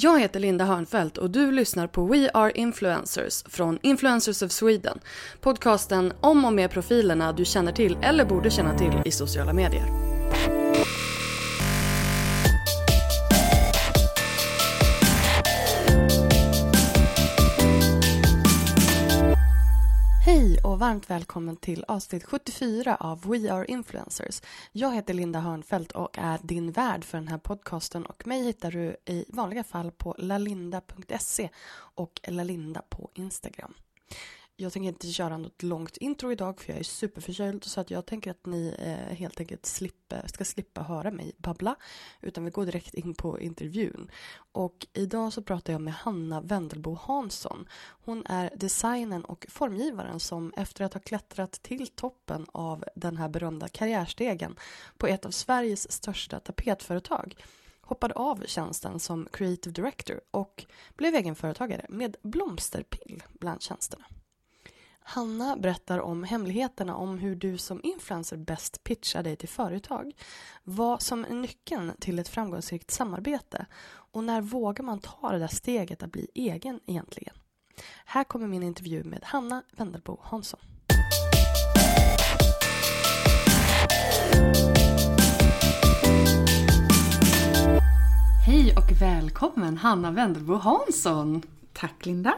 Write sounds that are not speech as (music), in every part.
Jag heter Linda Hörnfeldt och du lyssnar på We Are Influencers från Influencers of Sweden. Podcasten om och med profilerna du känner till eller borde känna till i sociala medier. Och varmt välkommen till avsnitt 74 av We Are Influencers. Jag heter Linda Hörnfeldt och är din värd för den här podcasten och mig hittar du i vanliga fall på lalinda.se och lalinda på Instagram. Jag tänker inte köra något långt intro idag för jag är superförkyld så att jag tänker att ni eh, helt enkelt slipper, ska slippa höra mig babbla utan vi går direkt in på intervjun. Och idag så pratar jag med Hanna Wendelbo Hansson. Hon är designern och formgivaren som efter att ha klättrat till toppen av den här berömda karriärstegen på ett av Sveriges största tapetföretag hoppade av tjänsten som creative director och blev egenföretagare med blomsterpill bland tjänsterna. Hanna berättar om hemligheterna om hur du som influencer bäst pitchar dig till företag. Vad som är nyckeln till ett framgångsrikt samarbete och när vågar man ta det där steget att bli egen egentligen? Här kommer min intervju med Hanna Wendelbo Hansson. Hej och välkommen Hanna Wendelbo Hansson! Tack Linda.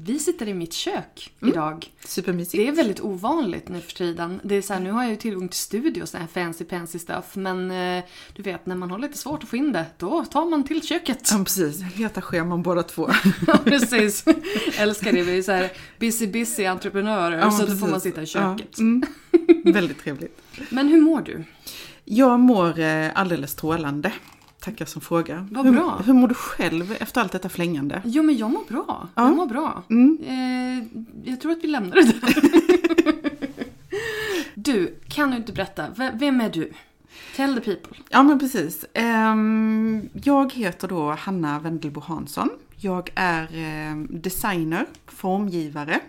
Vi sitter i mitt kök idag. Supermysigt. Det är väldigt ovanligt nu för tiden. Det är så här, nu har jag ju tillgång till studio och sån här fancy pansy stuff. Men eh, du vet, när man har lite svårt att få in det, då tar man till köket. Ja precis, heta scheman båda två. (laughs) Ja, precis. Älskar det. Vi är så här busy, busy entreprenörer. Ja, så då precis. får man sitta i köket. Ja, mm. Väldigt trevligt. Men hur mår du? Jag mår eh, alldeles strålande. Tackar som frågar. Vad hur, bra. Hur mår du själv efter allt detta flängande? Jo, men jag mår bra. Ja. Jag mår bra. Mm. Eh, jag tror att vi lämnar det där. (laughs) du, kan du inte berätta? Vem är du? Tell the people. Ja men precis. Ehm, jag heter då Hanna Wendelbo Hansson. Jag är ehm, designer, formgivare.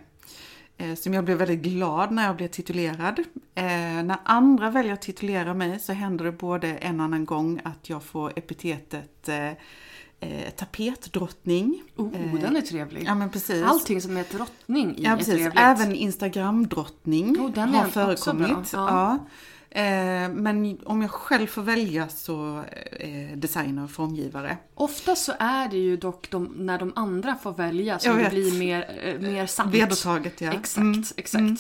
Eh, Som jag blev väldigt glad när jag blev titulerad. Eh, när andra väljer att titulera mig så händer det både en och annan gång att jag får epitetet eh, tapetdrottning. Oh, den är trevlig. Ja men precis. Allting som är drottning i Ja är precis, trevligt. även Instagram-drottning den har är förekommit. Ja. Ja. Eh, men om jag själv får välja så eh, designer och formgivare. Ofta så är det ju dock de, när de andra får välja som det blir mer, eh, mer sant. Vedertaget ja. Exakt, Mm, exakt. mm.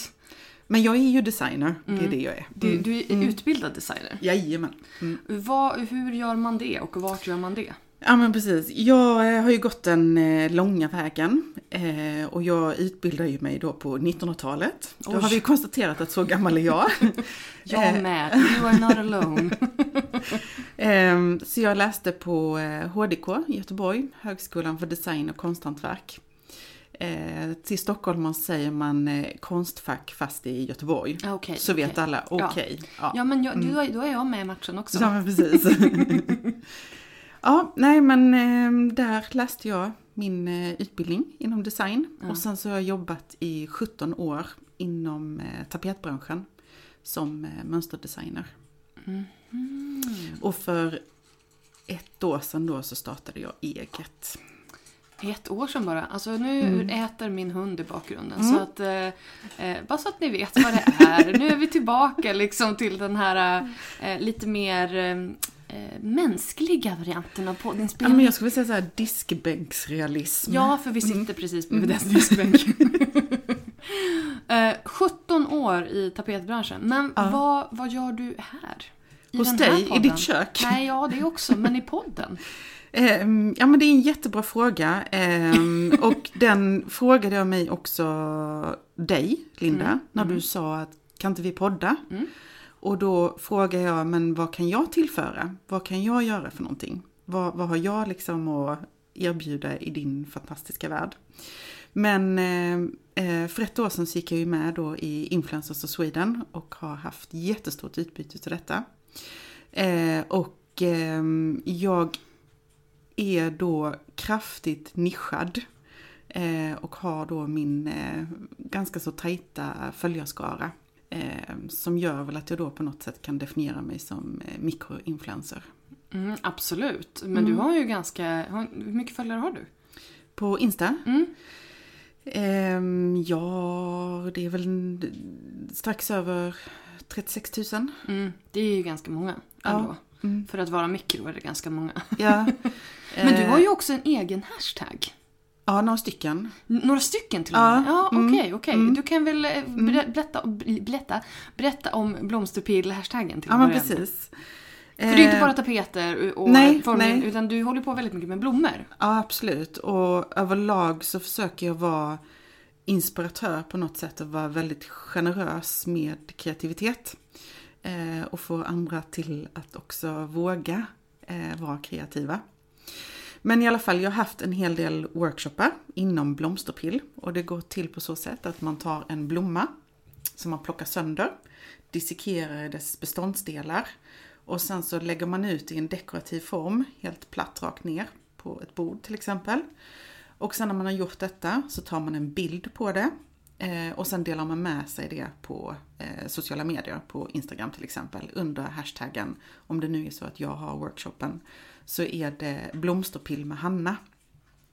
Men jag är ju designer, det är det jag är. Du, du är utbildad designer. Jajamän. Mm. Vad, hur gör man det och vart gör man det? Ja men precis. Jag eh, har ju gått den eh, långa vägen eh, och jag utbildar ju mig då på 1900-talet. Då har vi konstaterat att så gammal är jag. (laughs) (laughs) Jag med. You are not alone. (laughs) Ehm, Så jag läste på HDK i Göteborg, Högskolan för design och konsthantverk. Till stockholmare säger man konstfack fast i Göteborg. Ah, okej, Så vet okej. alla, Ja. okej. Ja. Ja men jag, du, då är jag med i matchen också. Ja, men precis. Ja, nej men eh, där läste jag min eh, utbildning inom design. Och sen så har jag jobbat i 17 år inom eh, tapetbranschen som eh, mönsterdesigner. Och för ett år sedan då så startade jag eget. Ett år sedan bara. Alltså nu Mm. äter min hund i bakgrunden. Så att, eh, bara så att ni vet vad det är. nu är vi tillbaka liksom till den här eh, lite mer eh, eh, mänskliga varianten av Ja, men poddinspelning. jag skulle säga så här diskbänksrealism. Ja, för vi Mm. sitter precis bredvid dess diskbänk. (laughs) eh, 17 år i tapetbranschen. Men Ja. vad, vad gör du här? I Hos dig, i ditt kök? Nej, ja det också, men i podden. (laughs) Ehm, ja men det är en jättebra fråga. Ehm, (laughs) och den frågade jag mig också dig, Linda, Mm, när du sa att kan inte vi podda? Och då frågar jag, men vad kan jag tillföra? Vad kan jag göra för någonting? Vad, vad har jag liksom att erbjuda i din fantastiska värld? Men eh, eh för ett år sedan så gick jag ju med då i Influencers of Sweden och har haft jättestort utbyte av detta. Eh, och eh, jag är då kraftigt nischad eh, och har då min eh, ganska så tajta följarskara. Eh, som gör väl att jag då på något sätt kan definiera mig som eh, mikroinfluencer. Mm, absolut, men du har ju ganska... Hur mycket följare har du? På Insta? Mm. Ehm, ja, det är väl strax över 36 000. Mm, det är ju ganska många ändå. Mm. För att vara mikro är det ganska många. Ja. (laughs) Men du Eh, har ju också en egen hashtag. Ja, några stycken. N- Några stycken till och Ja, med? Ja, mm, okej, okej. Du kan väl eh, ber- berätta, berätta, berätta om blomsterpill-hashtaggen till Ja, att men börja med. precis. För det är inte Eh, bara tapeter och nej, formning, nej. utan du håller på väldigt mycket med blommor. Ja, absolut. Och överlag så försöker jag vara inspiratör på något sätt och vara väldigt generös med kreativitet. Eh, och få andra till att också våga eh, vara kreativa. Men i alla fall, jag har haft en hel del workshoppar inom blomsterpill. Och det går till på så sätt att man tar en blomma som man plockar sönder, dissekerar dess beståndsdelar och sen så lägger man ut i en dekorativ form, helt platt rakt ner på ett bord till exempel. Och sen när man har gjort detta så tar man en bild på det eh, och sen delar man med sig det på eh, sociala medier, på Instagram till exempel, under hashtaggen, om det nu är så att jag har workshopen, så är det blomsterpill med Hanna.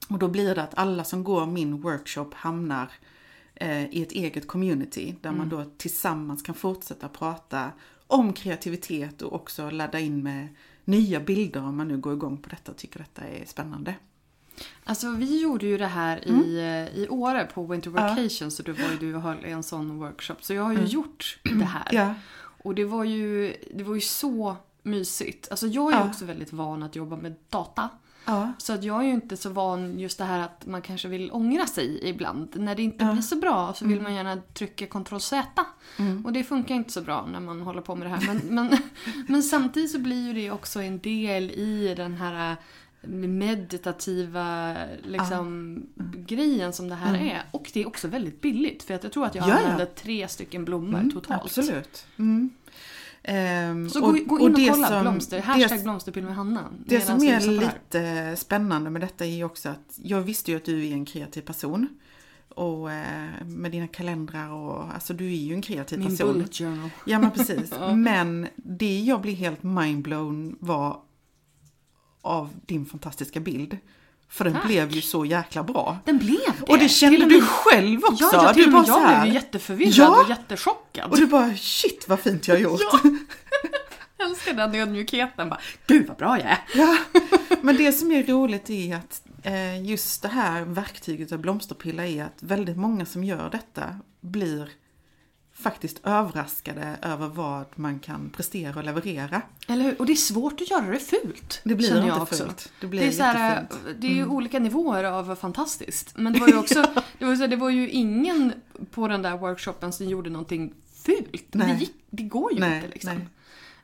Och då blir det att alla som går min workshop hamnar eh, i ett eget community där man då tillsammans kan fortsätta prata om kreativitet och också ladda in med nya bilder om man nu går igång på detta och tycker detta är spännande. Alltså vi gjorde ju det här i, eh, i Åre på Winter Ja. Vacation så då var ju du höll en sån workshop. Så jag har ju gjort det här. Ja, Och det var ju, det var ju så mysigt. Alltså jag är Ja. också väldigt van att jobba med data. ja, Så att jag är ju inte så van just det här att man kanske vill ångra sig ibland. När det inte Ja. blir så bra så vill man gärna trycka Ctrl Z. Mm. Och det funkar inte så bra när man håller på med det här. Men, (laughs) men, men samtidigt så blir ju det också en del i den här meditativa liksom, grejen som det här är. Och det är också väldigt billigt. För att jag tror att jag Mm. Ja, använde tre stycken blommor Mm, totalt. absolut. Ehm, Så gå, gå in och, det kolla som- blomster. Hashtag blomsterpill med Hanna. Det som är lite spännande med detta är ju också att jag visste ju att du är en kreativ person. Och eh, med dina kalendrar och alltså du är ju en kreativ Min person. bullet journal. Ja men precis. (laughs) Men det jag blev helt mindblown var av din fantastiska bild. För den Tack. blev ju så jäkla bra. Den blev det. Och det kände du med- själv också. Ja, ja till du bara jag här- blev jätteförvirrad Ja. och jättechockad. Och du bara shit vad fint jag har gjort. (laughs) Jag älskar den ödmjukheten. Bara, Gud vad bra jag är. Ja, men det som är roligt är att eh, just det här verktyget av blomsterpilla är att väldigt många som gör detta blir faktiskt överraskade över vad man kan prestera och leverera. Eller hur? Och det är svårt att göra det fult. Det blir inte också. fult. Det blir det är, så här. Mm. det är ju olika nivåer av fantastiskt. Men det var ju också, (laughs) det, var, så det var ju ingen på den där workshopen som gjorde någonting fult. Men Det, Nej. gick, det går ju Nej, inte liksom. nej.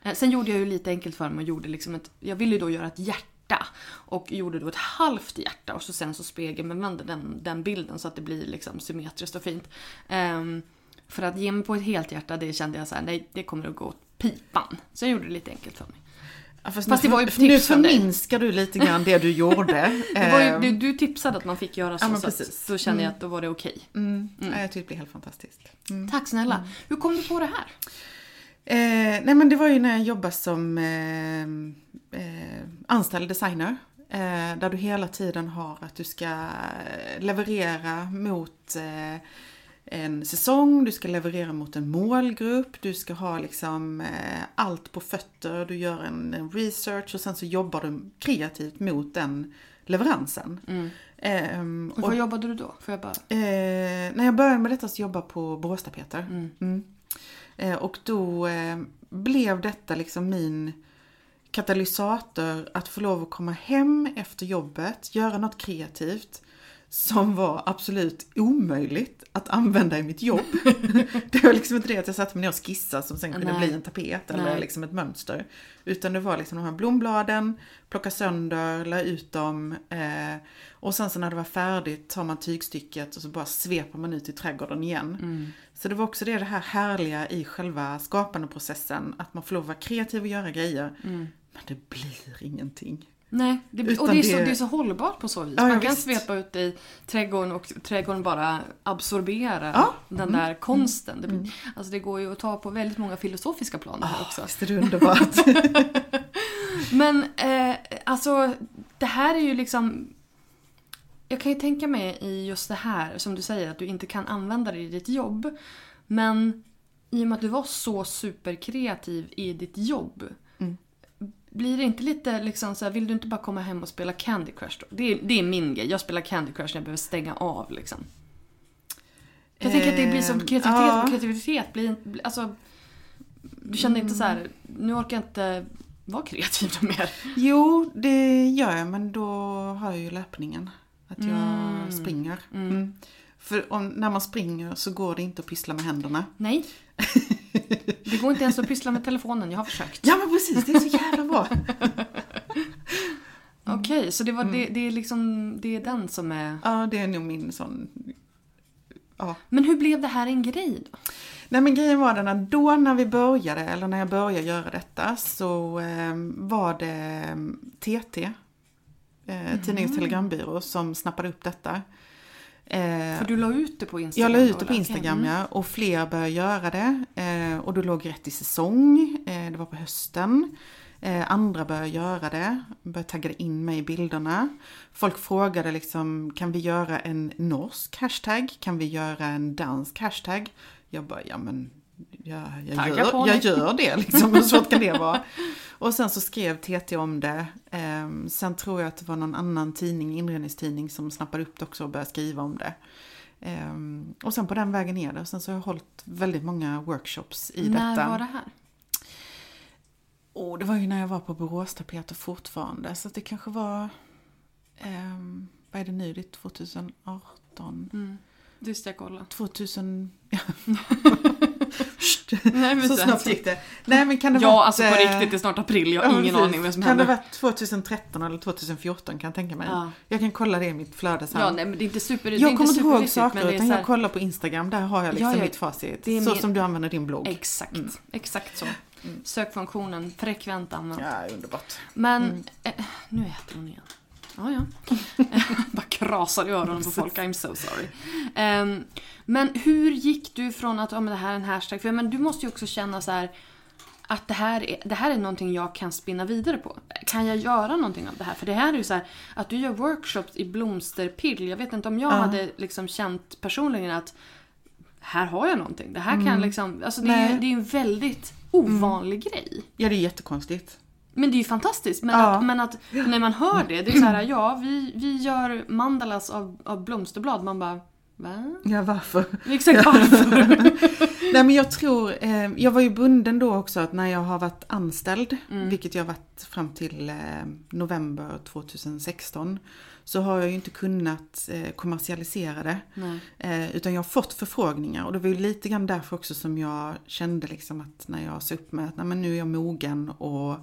Eh, Sen gjorde jag ju lite enkelt för mig och gjorde liksom ett, jag ville ju då göra ett hjärta. Och gjorde då ett halvt hjärta och så sen så spegelvände den, den bilden så att det blir liksom symmetriskt och fint. Ehm, för att ge mig på ett helt hjärta, det kände jag så här, nej det kommer att gå åt pipan. Så jag gjorde det lite enkelt för mig. Ja, fast Fast nu, det var ju nu tips dig. förminskar du lite grann det du gjorde. (laughs) Det ju, Ehm, du, du tipsade att man fick göra så, Ja, så att då kände jag att då var det okej. mm, ja, jag tyckte det blev helt fantastiskt. Mm. Tack snälla. Hur kom du på det här? Eh, nej men det var ju när jag jobbade som eh, eh, anställd designer. Eh, där du hela tiden har att du ska leverera mot eh, en säsong, du ska leverera mot en målgrupp, du ska ha liksom eh, allt på fötter, du gör en, en, research och sen så jobbar du kreativt mot den leveransen. Mm. Ehm, och vad jobbade du då? Får jag bara... Eh, när jag började med detta så jobbade jag på Boråstapeter. Mm. Mm. Eh, och då eh, blev detta liksom min katalysator att få lov att komma hem efter jobbet, göra något kreativt som var absolut omöjligt att använda i mitt jobb. (laughs) det var liksom inte det att jag satte mig ner och skissade som sen kunde Nej. bli en tapet eller Nej. liksom ett mönster. Utan det var liksom de här blombladen, plocka sönder, la ut dem eh, och sen så när det var färdigt tar man tygstycket och så bara sveper man ut i trädgården igen. Mm. Så det var också det, det här härliga i själva skapandeprocessen, att man får lov att vara kreativ och göra grejer. Mm. Men det blir ingenting. Nej, det, och det är, så, det är så hållbart på så vis. Ja, Man kan visst. svepa ut i trädgården och trädgården bara absorberar ja. den mm. där konsten. Det, mm. Alltså det går ju att ta på väldigt många filosofiska plan det här oh, också. Visst är det underbart. (laughs) Men eh, alltså, det här är ju liksom... Jag kan ju tänka mig i just det här, som du säger, att du inte kan använda det i ditt jobb. Men i och med att du var så superkreativ i ditt jobb blir det inte lite liksom så här, vill du inte bara komma hem och spela Candy Crush då? Det är, det är min grej. Jag spelar Candy Crush när jag behöver stänga av liksom. Jag tänker att det blir som kreativitet ja. kreativitet blir alltså Du känner inte så här, nu orkar jag inte vara kreativ (laughs) mer. Jo, det gör jag men då har jag ju löpningen. Att jag mm. springer. Mm. Mm. För om, när man springer så går det inte att pyssla med händerna. Nej. (laughs) Det går inte ens att pyssla med telefonen, jag har försökt. Ja men precis, det är så jävla bra. (laughs) Okej, okay, så det, var, mm. det, det, är liksom, det är den som är... Ja, det är nog min sån... Ja. Men hur blev det här en grej då? Nej men grejen var den att då när vi började, eller när jag började göra detta, så eh, var det TT, eh, mm. Tidningens Telegrambyrå, som snappade upp detta. Eh, För du la ut det på Instagram? Jag la ut det på Instagram okay. ja, och fler började göra det. Eh, och då låg rätt i säsong, eh, det var på hösten. Andra började göra det, började tagga in mig i bilderna. Folk frågade liksom, kan vi göra en norsk hashtag? Kan vi göra en dansk hashtag? Jag bara, ja men jag, jag, gör, jag gör det liksom, hur svårt kan det vara? Och sen så skrev TT om det. Eh, sen tror jag att det var någon annan tidning, inredningstidning, som snappade upp det också och började skriva om det. Eh, och sen på den vägen är det. Och sen så har jag hållit väldigt många workshops i när detta. När var det här? Oh, det var ju när jag var på Boråstapeter fortfarande. Så det kanske var, eh, vad är det nu, det är 2018. Mm. Det ska kolla. 2000, Nej, så snabbt gick det. Nej men kan det Ja, varit, alltså på riktigt, det är snart april. Jag har ja, ingen precis. aning vad som kan händer. Kan det varit 2013 eller 2014 kan jag tänka mig. Ja. Jag kan kolla det i mitt flöde sen. Ja, nej men det är inte super Jag kommer inte ihåg saker utan här... jag kollar på Instagram. Där har jag liksom ja, ja, mitt facit. Så min... som du använder din blogg. Exakt, mm. exakt så. Mm. Sökfunktionen, frekvent använt. Ja, underbart. Men, mm. eh, nu äter hon igen. Ja, ja. (laughs) Bara krasar i öronen på folk, I'm so sorry. Um, men hur gick du från att, ja men det här är en hashtag, för men du måste ju också känna så här att det här, är, det här är någonting jag kan spinna vidare på. Kan jag göra någonting av det här? För det här är ju så här, att du gör workshops i blomsterpill. Jag vet inte om jag uh. hade liksom känt personligen att här har jag någonting. Det här mm. kan liksom, alltså det är, det är en väldigt ovanlig mm. grej. Ja, det är jättekonstigt. Men det är ju fantastiskt. Men, ja. att, men att när man hör det, det är så här, ja vi, vi gör mandalas av, av blomsterblad. Man bara, va? Ja varför? Exakt varför? (laughs) Nej men jag tror, eh, jag var ju bunden då också att när jag har varit anställd, mm. vilket jag har varit fram till eh, november 2016, så har jag ju inte kunnat eh, kommersialisera det. Eh, utan jag har fått förfrågningar och det var ju lite grann därför också som jag kände liksom att när jag sa upp mig att nej, men nu är jag mogen och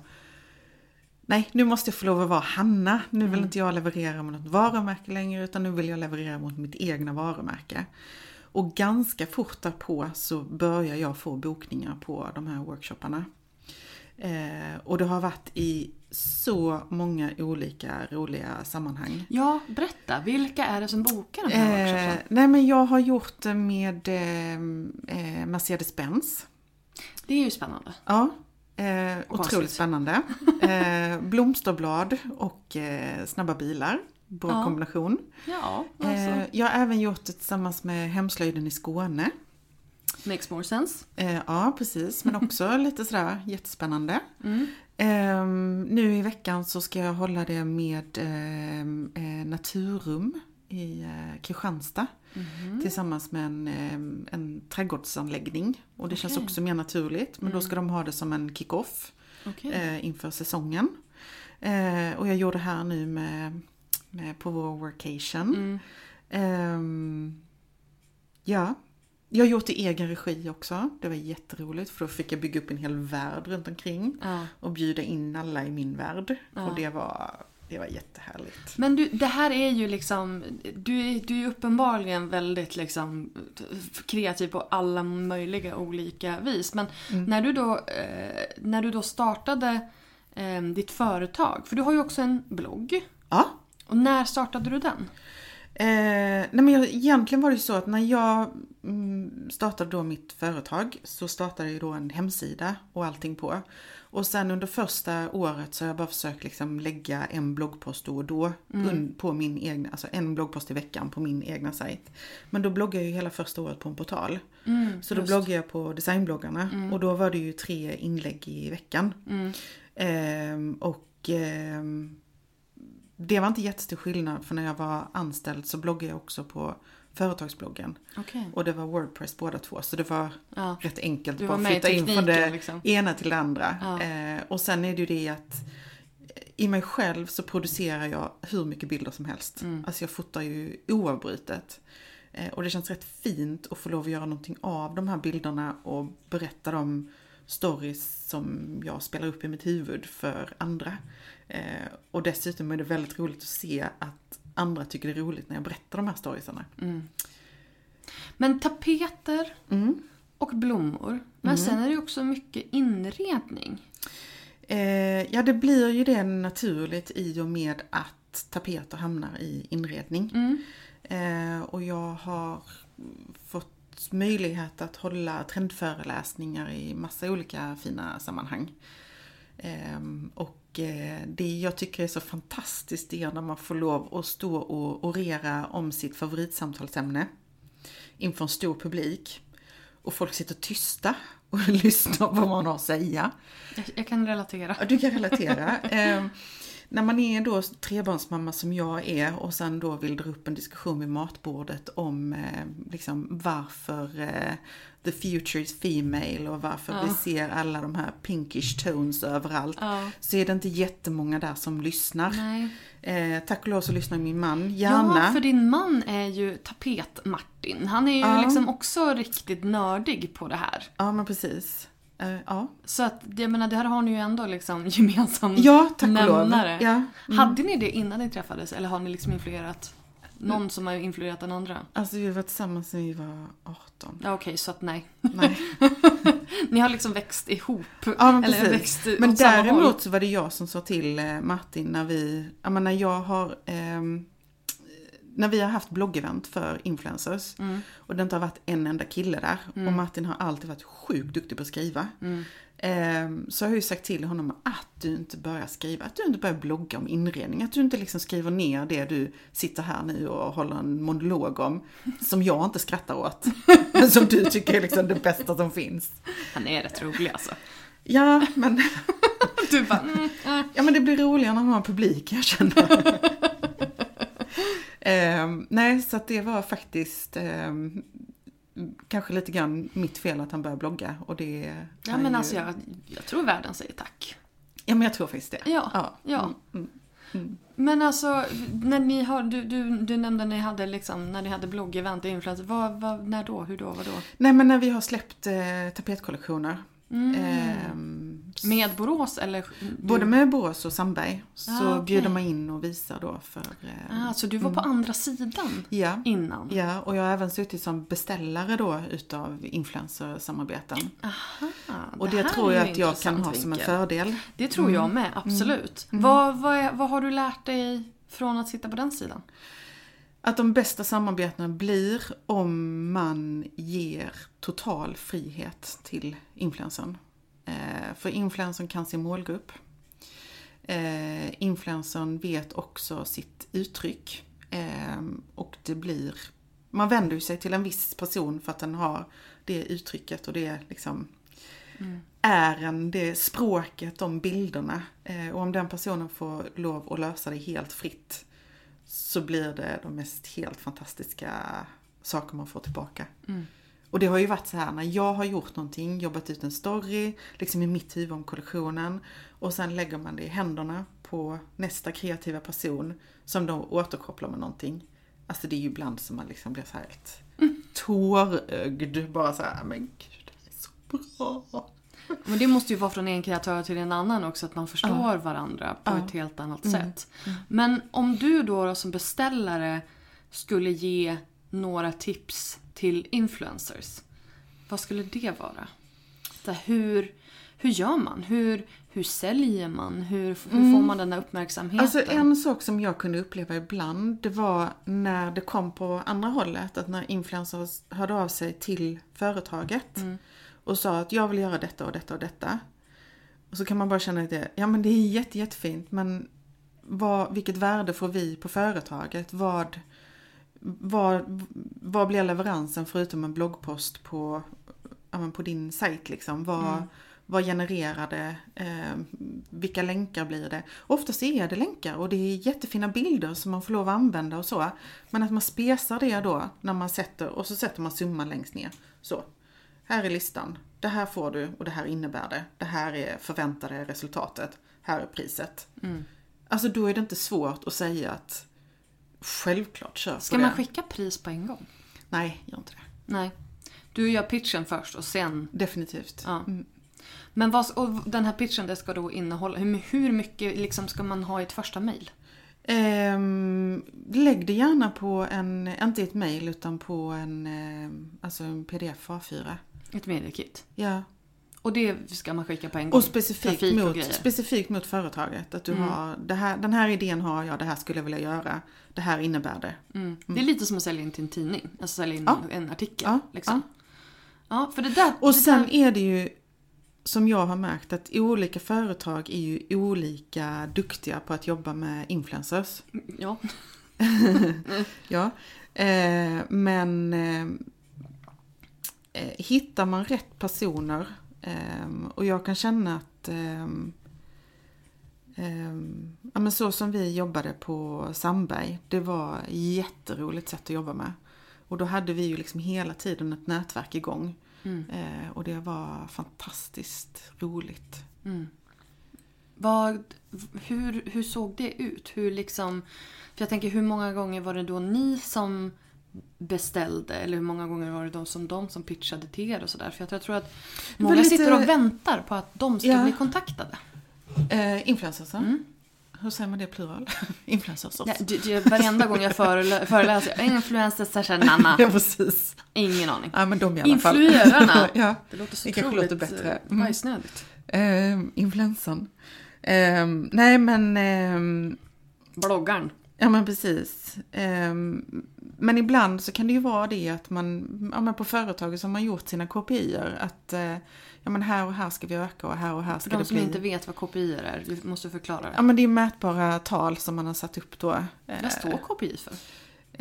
nej, nu måste jag få lov att vara Hanna. Nu vill mm. inte jag leverera mot något varumärke längre utan nu vill jag leverera mot mitt egna varumärke. Och ganska fort därpå så börjar jag få bokningar på de här workshopparna. Eh, och det har varit i så många olika roliga sammanhang. Ja, berätta. Vilka är det som bokar de här eh, workshopparna? Nej men jag har gjort det med eh, eh Mercedes-Benz. Det är ju spännande. Ja, eh, otroligt spännande. (laughs) Eh, blomsterblad och eh, snabba bilar. Bra Ja. kombination. Ja, alltså. Eh, jag har även gjort det tillsammans med Hemslöjden i Skåne. Makes more sense. Eh, ja, precis. Men (laughs) också lite sådär jättespännande. Mm. Ehm, nu i veckan så ska jag hålla det med ehm, eh, Naturrum i eh, Kristianstad. Mhm. Tillsammans med en, ehm, en trädgårdsanläggning. Och det känns Okej. också mer naturligt. Men då ska de ha det som en kick-off Okej. eh, inför säsongen. Eh, och jag gjorde här nu med, med på vår workation. Mm. Ehm, ja, jag har gjort det i egen regi också. Det var jätteroligt för då fick jag bygga upp en hel värld runt omkring. Ja. Och bjuda in alla i min värld. Ja. Och det var, det var jättehärligt. Men du, det här är ju liksom, du, du är uppenbarligen väldigt liksom kreativ på alla möjliga olika vis. Men när, du då, eh, när du då startade eh, ditt företag, för du har ju också en blogg. Ja. Och när startade du den? Eh, nej men jag, egentligen var det så att när jag mm, startade då mitt företag så startade jag då en hemsida och allting på. Och sen under första året så har jag bara försökt liksom lägga en bloggpost då och då un, på min egna, alltså en bloggpost i veckan på min egna sajt. Men då bloggade jag ju hela första året på en portal. så då bloggade jag på designbloggarna och då var det ju tre inlägg i veckan. Ehm, och ehm, det var inte jättestor skillnad för när jag var anställd så bloggade jag också på företagsbloggen. Okej. Och det var Wordpress båda två så det var Ja. rätt enkelt Du att var bara flytta in från det liksom. ena till det andra. Ja. Eh, och sen är det ju det att i mig själv så producerar jag hur mycket bilder som helst. Mm. Alltså jag fotar ju oavbrutet. Eh, och det känns rätt fint att få lov att göra någonting av de här bilderna och berätta de stories som jag spelar upp i mitt huvud för andra. Eh, och dessutom är det väldigt roligt att se att andra tycker det är roligt när jag berättar de här storiesarna. Men tapeter Mm. och blommor. Men sen är det också mycket inredning. Eh, ja, det blir ju det naturligt i och med att tapeter hamnar i inredning. Eh, och jag har fått möjlighet att hålla trendföreläsningar i massa olika fina sammanhang. Ehm, och det jag tycker är så fantastiskt är när man får lov att stå och orera om sitt favoritsamtalsämne inför en stor publik. Och folk sitter tysta och (laughs) lyssnar på vad man har att säga. Jag, jag kan relatera. Du kan relatera. (laughs) när man är då trebarnsmamma som jag är och sen då vill dra upp en diskussion vid matbordet om eh, liksom varför eh, the future is female och varför vi ser alla de här pinkish tones överallt. Ja. Så är det inte jättemånga där som lyssnar. Eh, tack och lov så lyssnar min man gärna. Ja, för din man är ju Tapet-Martin. Han är ju Ja. liksom också riktigt nördig på det här. Ja men precis. Eh, ja. Så att, jag menar, det här har ni ju ändå liksom (laughs) gemensam ja, tack och lov. nämnare. Ja. Hade ni det innan ni träffades eller har ni liksom influerat någon som har influerat den andra? Alltså vi var tillsammans när vi var 18. Ja okej, så att nej. Nej. (laughs) Ni har liksom växt ihop. Ja men eller växt men däremot så var det jag som sa till eh, Martin när vi, jag menar jag har, ehm, när vi har haft bloggevent för influencers Mm. och det inte har varit en enda kille där och Martin har alltid varit sjukt duktig på att skriva. Mm. ehm, så har jag ju sagt till honom att du inte börjar skriva, att du inte börjar blogga om inredning, att du inte liksom skriver ner det du sitter här nu och håller en monolog om, (laughs) som jag inte skrattar åt, men som du tycker är liksom det bästa som finns. Han är rätt rolig alltså. Ja, men (laughs) Du bara, mm. Ja men det blir roligare när man har publik, jag känner. (laughs) Ehm, nej, så det var faktiskt ehm, kanske lite grann mitt fel att han började blogga. Och det Ja men ju- alltså jag, jag tror världen säger tack. Ja men jag tror faktiskt det. Ja, ja. ja. Mm, mm. Men alltså, när ni har, du, du, du nämnde när ni hade, liksom, när ni hade bloggevent och influencer. Vad, vad, när då? Hur då? Vad då? Nej men när vi har släppt eh, tapetkollektioner. Ehm, Med Borås eller? Både med Borås och Sandberg så Ah, okej. bjuder man in och visar då för... eh, Ah, så du var på andra sidan ja. innan? Ja, och jag har även suttit som beställare då utav influencersamarbeten. Aha, Och det, här tror jag att jag kan ha som en fördel. Det tror jag med, absolut. Vad, vad, är, vad har du lärt dig från att sitta på den sidan? Att de bästa samarbetena blir om man ger total frihet till influencern. Eh, för influencern kan sin målgrupp. Eh, influencern vet också sitt uttryck. Eh, och det blir, man vänder sig till en viss person för att den har det uttrycket och det liksom är en, det språket, de bilderna. Och om den personen får lov att lösa det helt fritt så blir det de mest helt fantastiska saker man får tillbaka. Och det har ju varit så här när jag har gjort någonting, jobbat ut en story, liksom i mitt huvud om kollektionen och sen lägger man det i händerna på nästa kreativa person som då återkopplar med någonting. Alltså det är ju ibland som man liksom blir så här helt tårögd, bara så här, men gud det är så bra. Men det måste ju vara från en kreatör till en annan också, att man förstår Ja. varandra på Ja. Mm. ett helt annat sätt. Men om du då som beställare skulle ge några tips till influencers, vad skulle det vara? Så hur, hur gör man? Hur, hur säljer man? Hur, hur får man den där uppmärksamheten? Alltså en sak som jag kunde uppleva ibland, det var när det kom på andra hållet, att när influencers hörde av sig till företaget och sa att jag vill göra detta och detta och detta. Och så kan man bara känna att det, ja men det är jätte, jättefint men vad, vilket värde får vi på företaget? Vad, vad, vad blir leveransen förutom en bloggpost på, ja, men på din sajt liksom? Vad, vad genererar det? Eh, vilka länkar blir det? Oftast är det länkar och det är jättefina bilder som man får lov att använda och så. Men att man spesar det då när man sätter, och så sätter man summan längst ner. Så, här är listan. Det här får du och det här innebär det. Det här är förväntade resultatet. Här är priset. Alltså då är det inte svårt att säga att självklart kör på Ska det. man skicka pris på en gång? Nej, gör inte det. Nej. Du gör pitchen först och sen... Definitivt. Ja. Men vad, och den här pitchen det ska då innehålla, hur, hur mycket liksom ska man ha i ett första mejl? Ehm, lägg det gärna på en, inte i ett mail utan på en, ehm, alltså en pdf A4. Ett mediekit. Ja. Och det ska man skicka på en gång? Och specifikt Trafik mot. Mm. specifikt mot företaget. Att du har, det här, den här idén har jag, det här skulle jag vilja göra. Det här innebär det. Mm. Det är lite som att sälja in till en tidning. Alltså sälja in Ja. en artikel. Ja, Liksom. Ja. för det där... Och det sen där, är det ju som jag har märkt att olika företag är ju olika duktiga på att jobba med influencers. Ja. (laughs) Ja, eh, men eh, hittar man rätt personer eh, och jag kan känna att eh, eh, ja, men så som vi jobbade på Sandberg, det var ett jätteroligt sätt att jobba med. Och då hade vi ju liksom hela tiden ett nätverk igång. Eh, och det var fantastiskt roligt. Vad, hur, hur såg det ut? Hur liksom... För jag tänker, hur många gånger var det då ni som beställde? Eller hur många gånger var det de som, de som pitchade till er och sådär? För jag tror att många lite- sitter och väntar på att de ska Ja. bli kontaktade. Eh, influencers, hur säger man det i plural? (laughs) influencers. Ja, det, det, varenda gång jag förelä- (laughs) föreläser, influencers, känner Nanna. ja, precis. Ingen aning. Ja, men de i alla fall. Influerarna. (laughs) ja. Det låter så Det otroligt låter bättre. eh, Mm. bajsnödigt. Eh, influensan. Eh, nej men, eh, Bloggaren. ja men precis. Eh, men ibland så kan det ju vara det att man, ja men på företaget som har gjort sina kopior att eh, ja men här och här ska vi öka och här och här För ska de det som bli. inte vet vad KPI är, vi måste förklara det. Ja men det är mätbara tal som man har satt upp då. Eh, Vad står KPI för?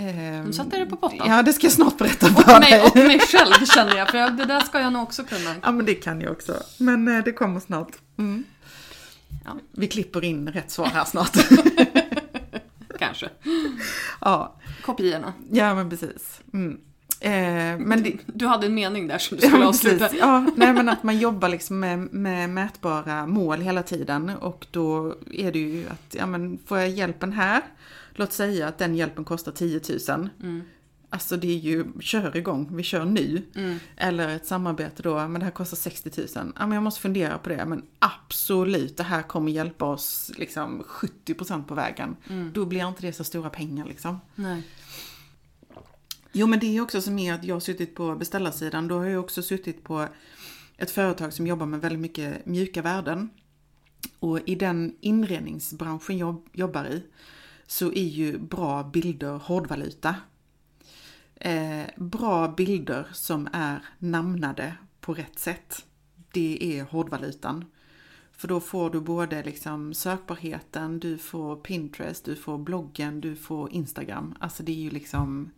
eh, De satte det på pottan. Ja det ska jag snart berätta Och för mig, dig. och mig själv känner jag, för det där ska jag nog också kunna. Ja men det kan jag också. Men eh, det kommer snart. Mm. Ja. Vi klipper in rätt svar här snart. (laughs) Kanske. ja. KPI-erna. ja men precis. Mm. Eh, men det, Du hade en mening där som du Ja, skulle men avsluta. precis. Ja, nej men att man jobbar liksom med, med mätbara mål hela tiden och då är det ju att, ja men får jag hjälpen här, låt säga att den hjälpen kostar 10 000. Mm. Alltså det är ju, kör igång, vi kör nu. Eller ett samarbete då, men det här kostar 60 000. Ja men jag måste fundera på det, men absolut, det här kommer hjälpa oss liksom 70% på vägen. Mm. Då blir inte det så stora pengar liksom. Nej. Jo men det är också som är att jag har suttit på beställarsidan. Då har jag också suttit på ett företag som jobbar med väldigt mycket mjuka värden. Och i den inredningsbranschen jag jobbar i så är ju bra bilder hårdvaluta. Eh, bra bilder som är namnade på rätt sätt, det är hårdvalutan. För då får du både liksom sökbarheten, du får Pinterest, du får bloggen, du får Instagram. Alltså det är ju liksom...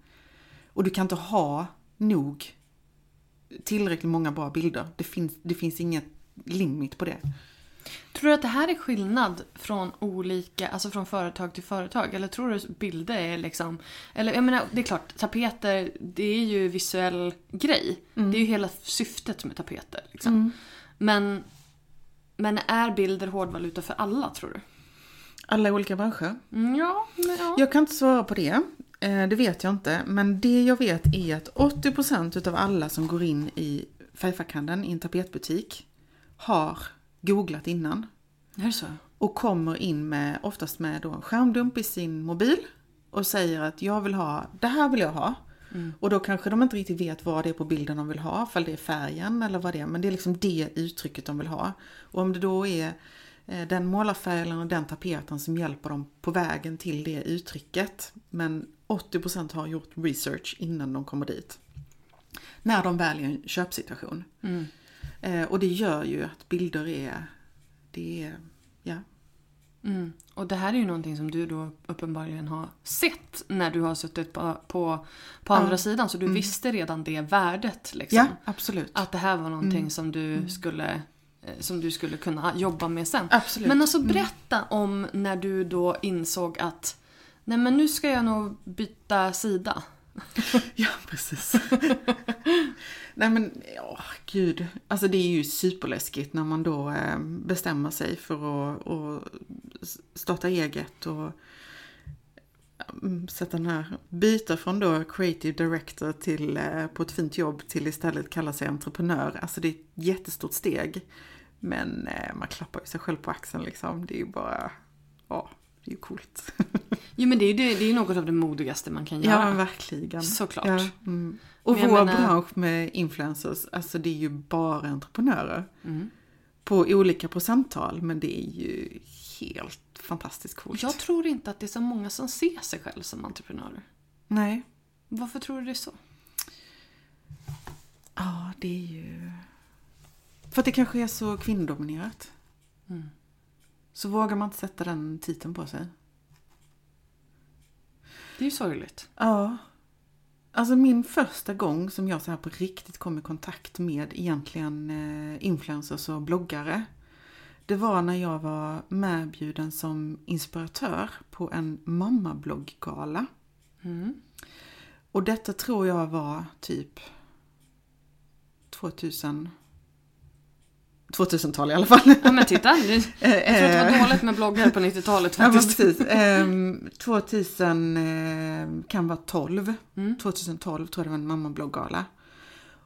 Och du kan inte ha nog tillräckligt många bra bilder. Det finns, det finns inget limit på det. Tror du att det här är skillnad från olika, alltså från företag till företag? Eller tror du att bilder är liksom, eller jag menar det är klart, tapeter det är ju visuell grej. Det är ju hela syftet med tapeter. Liksom. Men, men är bilder hårdvaluta för alla tror du? Alla olika branscher. Mm, ja, ja. Jag kan inte svara på det. Eh, Det vet jag inte. Men det jag vet är att 80% utav alla som går in i färgfackhandeln i en tapetbutik har googlat innan. Är det så? Och kommer in med, oftast med då en skärmdump i sin mobil. Och säger att jag vill ha, det här vill jag ha. Och då kanske de inte riktigt vet vad det är på bilden de vill ha. För det är färgen eller vad det är. Men det är liksom det uttrycket de vill ha. Och om det då är eh, den målarfärgen och den tapeten som hjälper dem på vägen till det uttrycket. Men 80% har gjort research innan de kommer dit. När de väljer en köpsituation. Eh, och det gör ju att bilder är, det är, ja. Mm. Och det här är ju någonting som du då uppenbarligen har sett när du har suttit på, på, på andra sidan. Så du visste redan det värdet. Liksom. Ja, absolut. Att det här var någonting som, du skulle, eh, som du skulle kunna jobba med sen. Absolut. Men alltså berätta om när du då insåg att Nej men nu ska jag nog byta sida. (laughs) Ja, precis. (laughs) Nej men, ja, gud. Alltså det är ju superläskigt när man då eh, bestämmer sig för att, att starta eget och mm, sätta den här, byta från då creative director till, eh, på ett fint jobb till istället kalla sig entreprenör. Alltså det är ett jättestort steg. Men eh, man klappar ju sig själv på axeln liksom. Det är ju bara, ja, det är ju coolt. Jo men det är ju det, är något av det modigaste man kan Ja, göra. men verkligen. Såklart. Ja, mm. Och vår menar- bransch med influencers, alltså det är ju bara entreprenörer. Mm. På olika procenttal, men det är ju helt fantastiskt coolt. Jag tror inte att det är så många som ser sig själv som entreprenörer. Nej. Varför tror du det är så? Ja, det är ju... För att det kanske är så kvinnodominerat. Mm. Så vågar man inte sätta den titeln på sig. Det är ju sorgligt. Ja. Alltså min första gång som jag så här på riktigt kom i kontakt med egentligen eh, influencers och bloggare. Det var när jag var medbjuden som inspiratör på en mammablogggala. Mm. Och detta tror jag var typ 2000 2000-tal i alla fall. Ja men titta, det, (laughs) jag tror att det var dåligt med bloggar på 90-talet Ja, faktiskt. precis. (laughs) Ehm, 2000 eh, kan vara 12. Mm. 2012 tror jag det var en mammabloggala.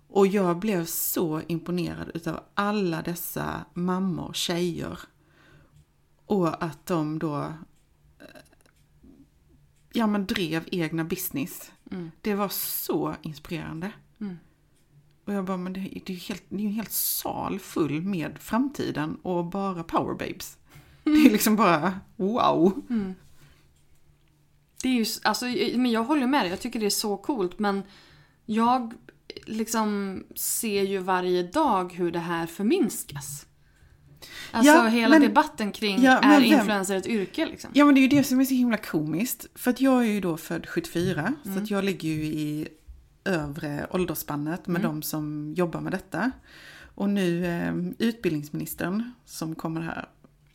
Och jag blev så imponerad utav alla dessa mammor, tjejer. Och att de då eh, ja, men drev egna business. Mm. Det var så inspirerande. Mm. Och jag bara, men det, är ju helt, det är en hel sal full med framtiden och bara powerbabes. Det är liksom bara wow. Det är ju, alltså, men jag håller med dig, jag tycker det är så coolt men jag liksom ser ju varje dag hur det här förminskas. Alltså Ja, hela men- debatten kring Ja, är influencer ett yrke liksom? Ja men det är ju det som är så himla komiskt. För att jag är ju då född 74. Så Mm. att jag ligger ju i övre åldersspannet med Mm. de som jobbar med detta. Och nu eh, utbildningsministern som kommer här.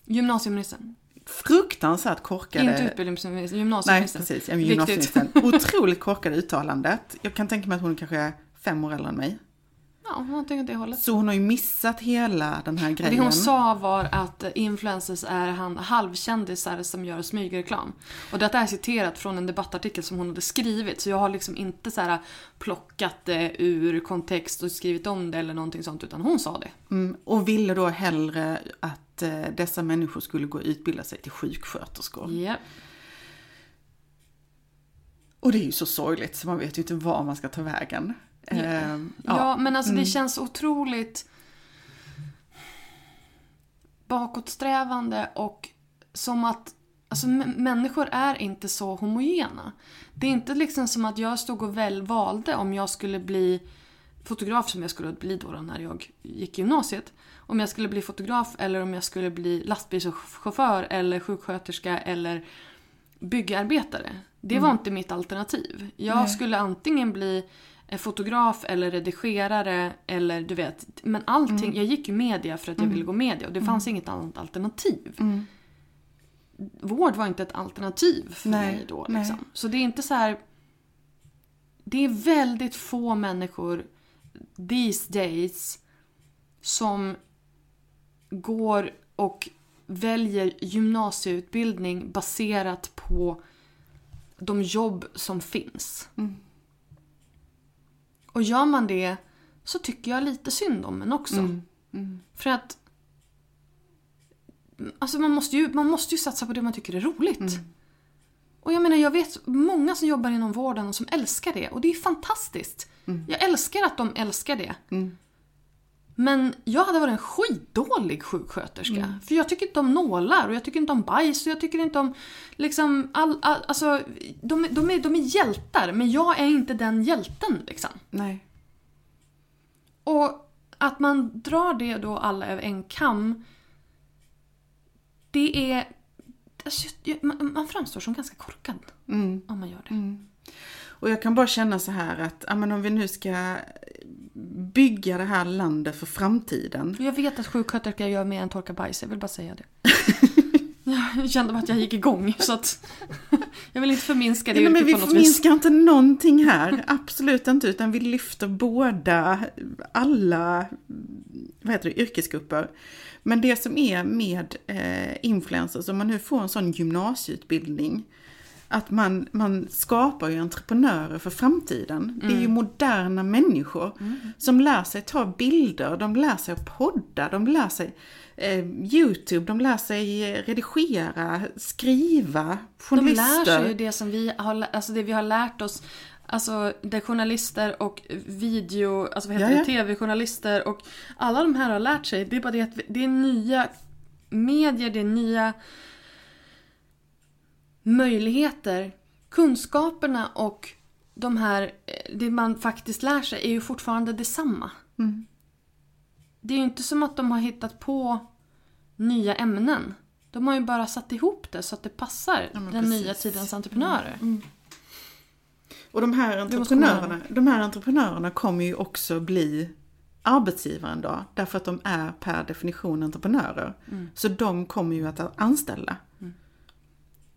Gymnasieministern. Fruktansvärt korkade... Inte utbildningsministern, Nej gymnasieministern. precis, ja, Viktigt. gymnasieministern. Otroligt korkade uttalandet. Jag kan tänka mig att hon kanske är fem år äldre än mig. Ja, någonting åt det hållet. Så hon har ju missat hela den här grejen. Det hon sa var att influencers är han halvkändisar som gör smygreklam. Och detta är citerat från en debattartikel som hon hade skrivit. Så jag har liksom inte så här plockat det ur kontext och skrivit om det eller någonting sånt. Utan hon sa det. Mm, och ville då hellre att eh, dessa människor skulle gå och utbilda sig till sjuksköterskor. Ja. Och det är ju så sorgligt så man vet ju inte var man ska ta vägen. Ehm, Ja, men alltså Mm. det känns otroligt bakåtsträvande och som att Alltså människor är inte så homogena. Det är inte liksom som att jag stod och väl valde om jag skulle bli fotograf som jag skulle bli då, då när jag gick i gymnasiet. Om jag skulle bli fotograf eller om jag skulle bli lastbilschaufför eller sjuksköterska eller byggarbetare. Det var inte mitt alternativ. Jag Nej. skulle antingen bli fotograf eller redigerare eller du vet. Men allting, jag gick ju media för att jag ville gå media och det fanns inget annat alternativ. Vård var inte ett alternativ för Nej, mig då. nej. Liksom. Så det är inte så här. Det är väldigt få människor these days som går och väljer gymnasieutbildning baserat på de jobb som finns. Och gör man det så tycker jag lite synd om en också. För att Alltså man måste, ju, man måste ju satsa på det man tycker är roligt. Och jag menar, jag vet många som jobbar inom vården och som älskar det. Och det är fantastiskt. Jag älskar att de älskar det. Men jag hade varit en skitdålig sjuksköterska. För jag tycker inte om nålar och jag tycker inte om bajs och jag tycker inte om liksom all, all, alltså, de, de, är, de är hjältar men jag är inte den hjälten liksom. Nej. Och att man drar det då alla över en kam. Det är... alltså, Man, man framstår som ganska korkad Mm. om man gör det. Och jag kan bara känna så här att ja, men om vi nu ska bygga det här landet för framtiden. Jag vet att sjuksköterskor gör mer än torka bajs, jag vill bara säga det. (laughs) jag kände att jag gick igång så att... (laughs) jag vill inte förminska det Nej, men vi förminskar inte någonting här, absolut inte, utan vi lyfter båda, alla, vad heter det, yrkesgrupper. Men det som är med eh, influencers, om man nu får en sån gymnasieutbildning, att man, man skapar ju entreprenörer för framtiden. Det är ju moderna människor som lär sig ta bilder, de lär sig att podda, de lär sig eh, YouTube, de lär sig eh, redigera, skriva, De journalister. lär sig ju det som vi har, alltså det vi har lärt oss. Alltså det journalister och video, alltså vad heter Ja, ja. det, tv-journalister och alla de här har lärt sig. Det är bara det att det är nya medier, det är nya möjligheter. Kunskaperna och de här, eh, det man faktiskt lär sig är ju fortfarande detsamma. Mm. Det är ju inte som att de har hittat på nya ämnen. De har ju bara satt ihop det så att det passar Ja, den precis. Mm. nya tidens entreprenörer. Och de här, entreprenörerna, de här entreprenörerna kommer ju också bli arbetsgivare en dag. Därför att de är per definition entreprenörer. Så de kommer ju att anställa.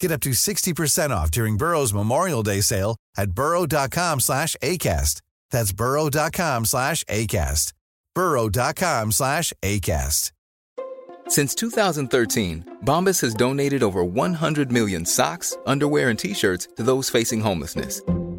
Get up to 60% off during Burrow's Memorial Day sale at burrow.com slash ACAST. That's burrow.com slash ACAST. burrow.com slash ACAST. Since 2013, Bombas has donated over 100 million socks, underwear, and t shirts to those facing homelessness.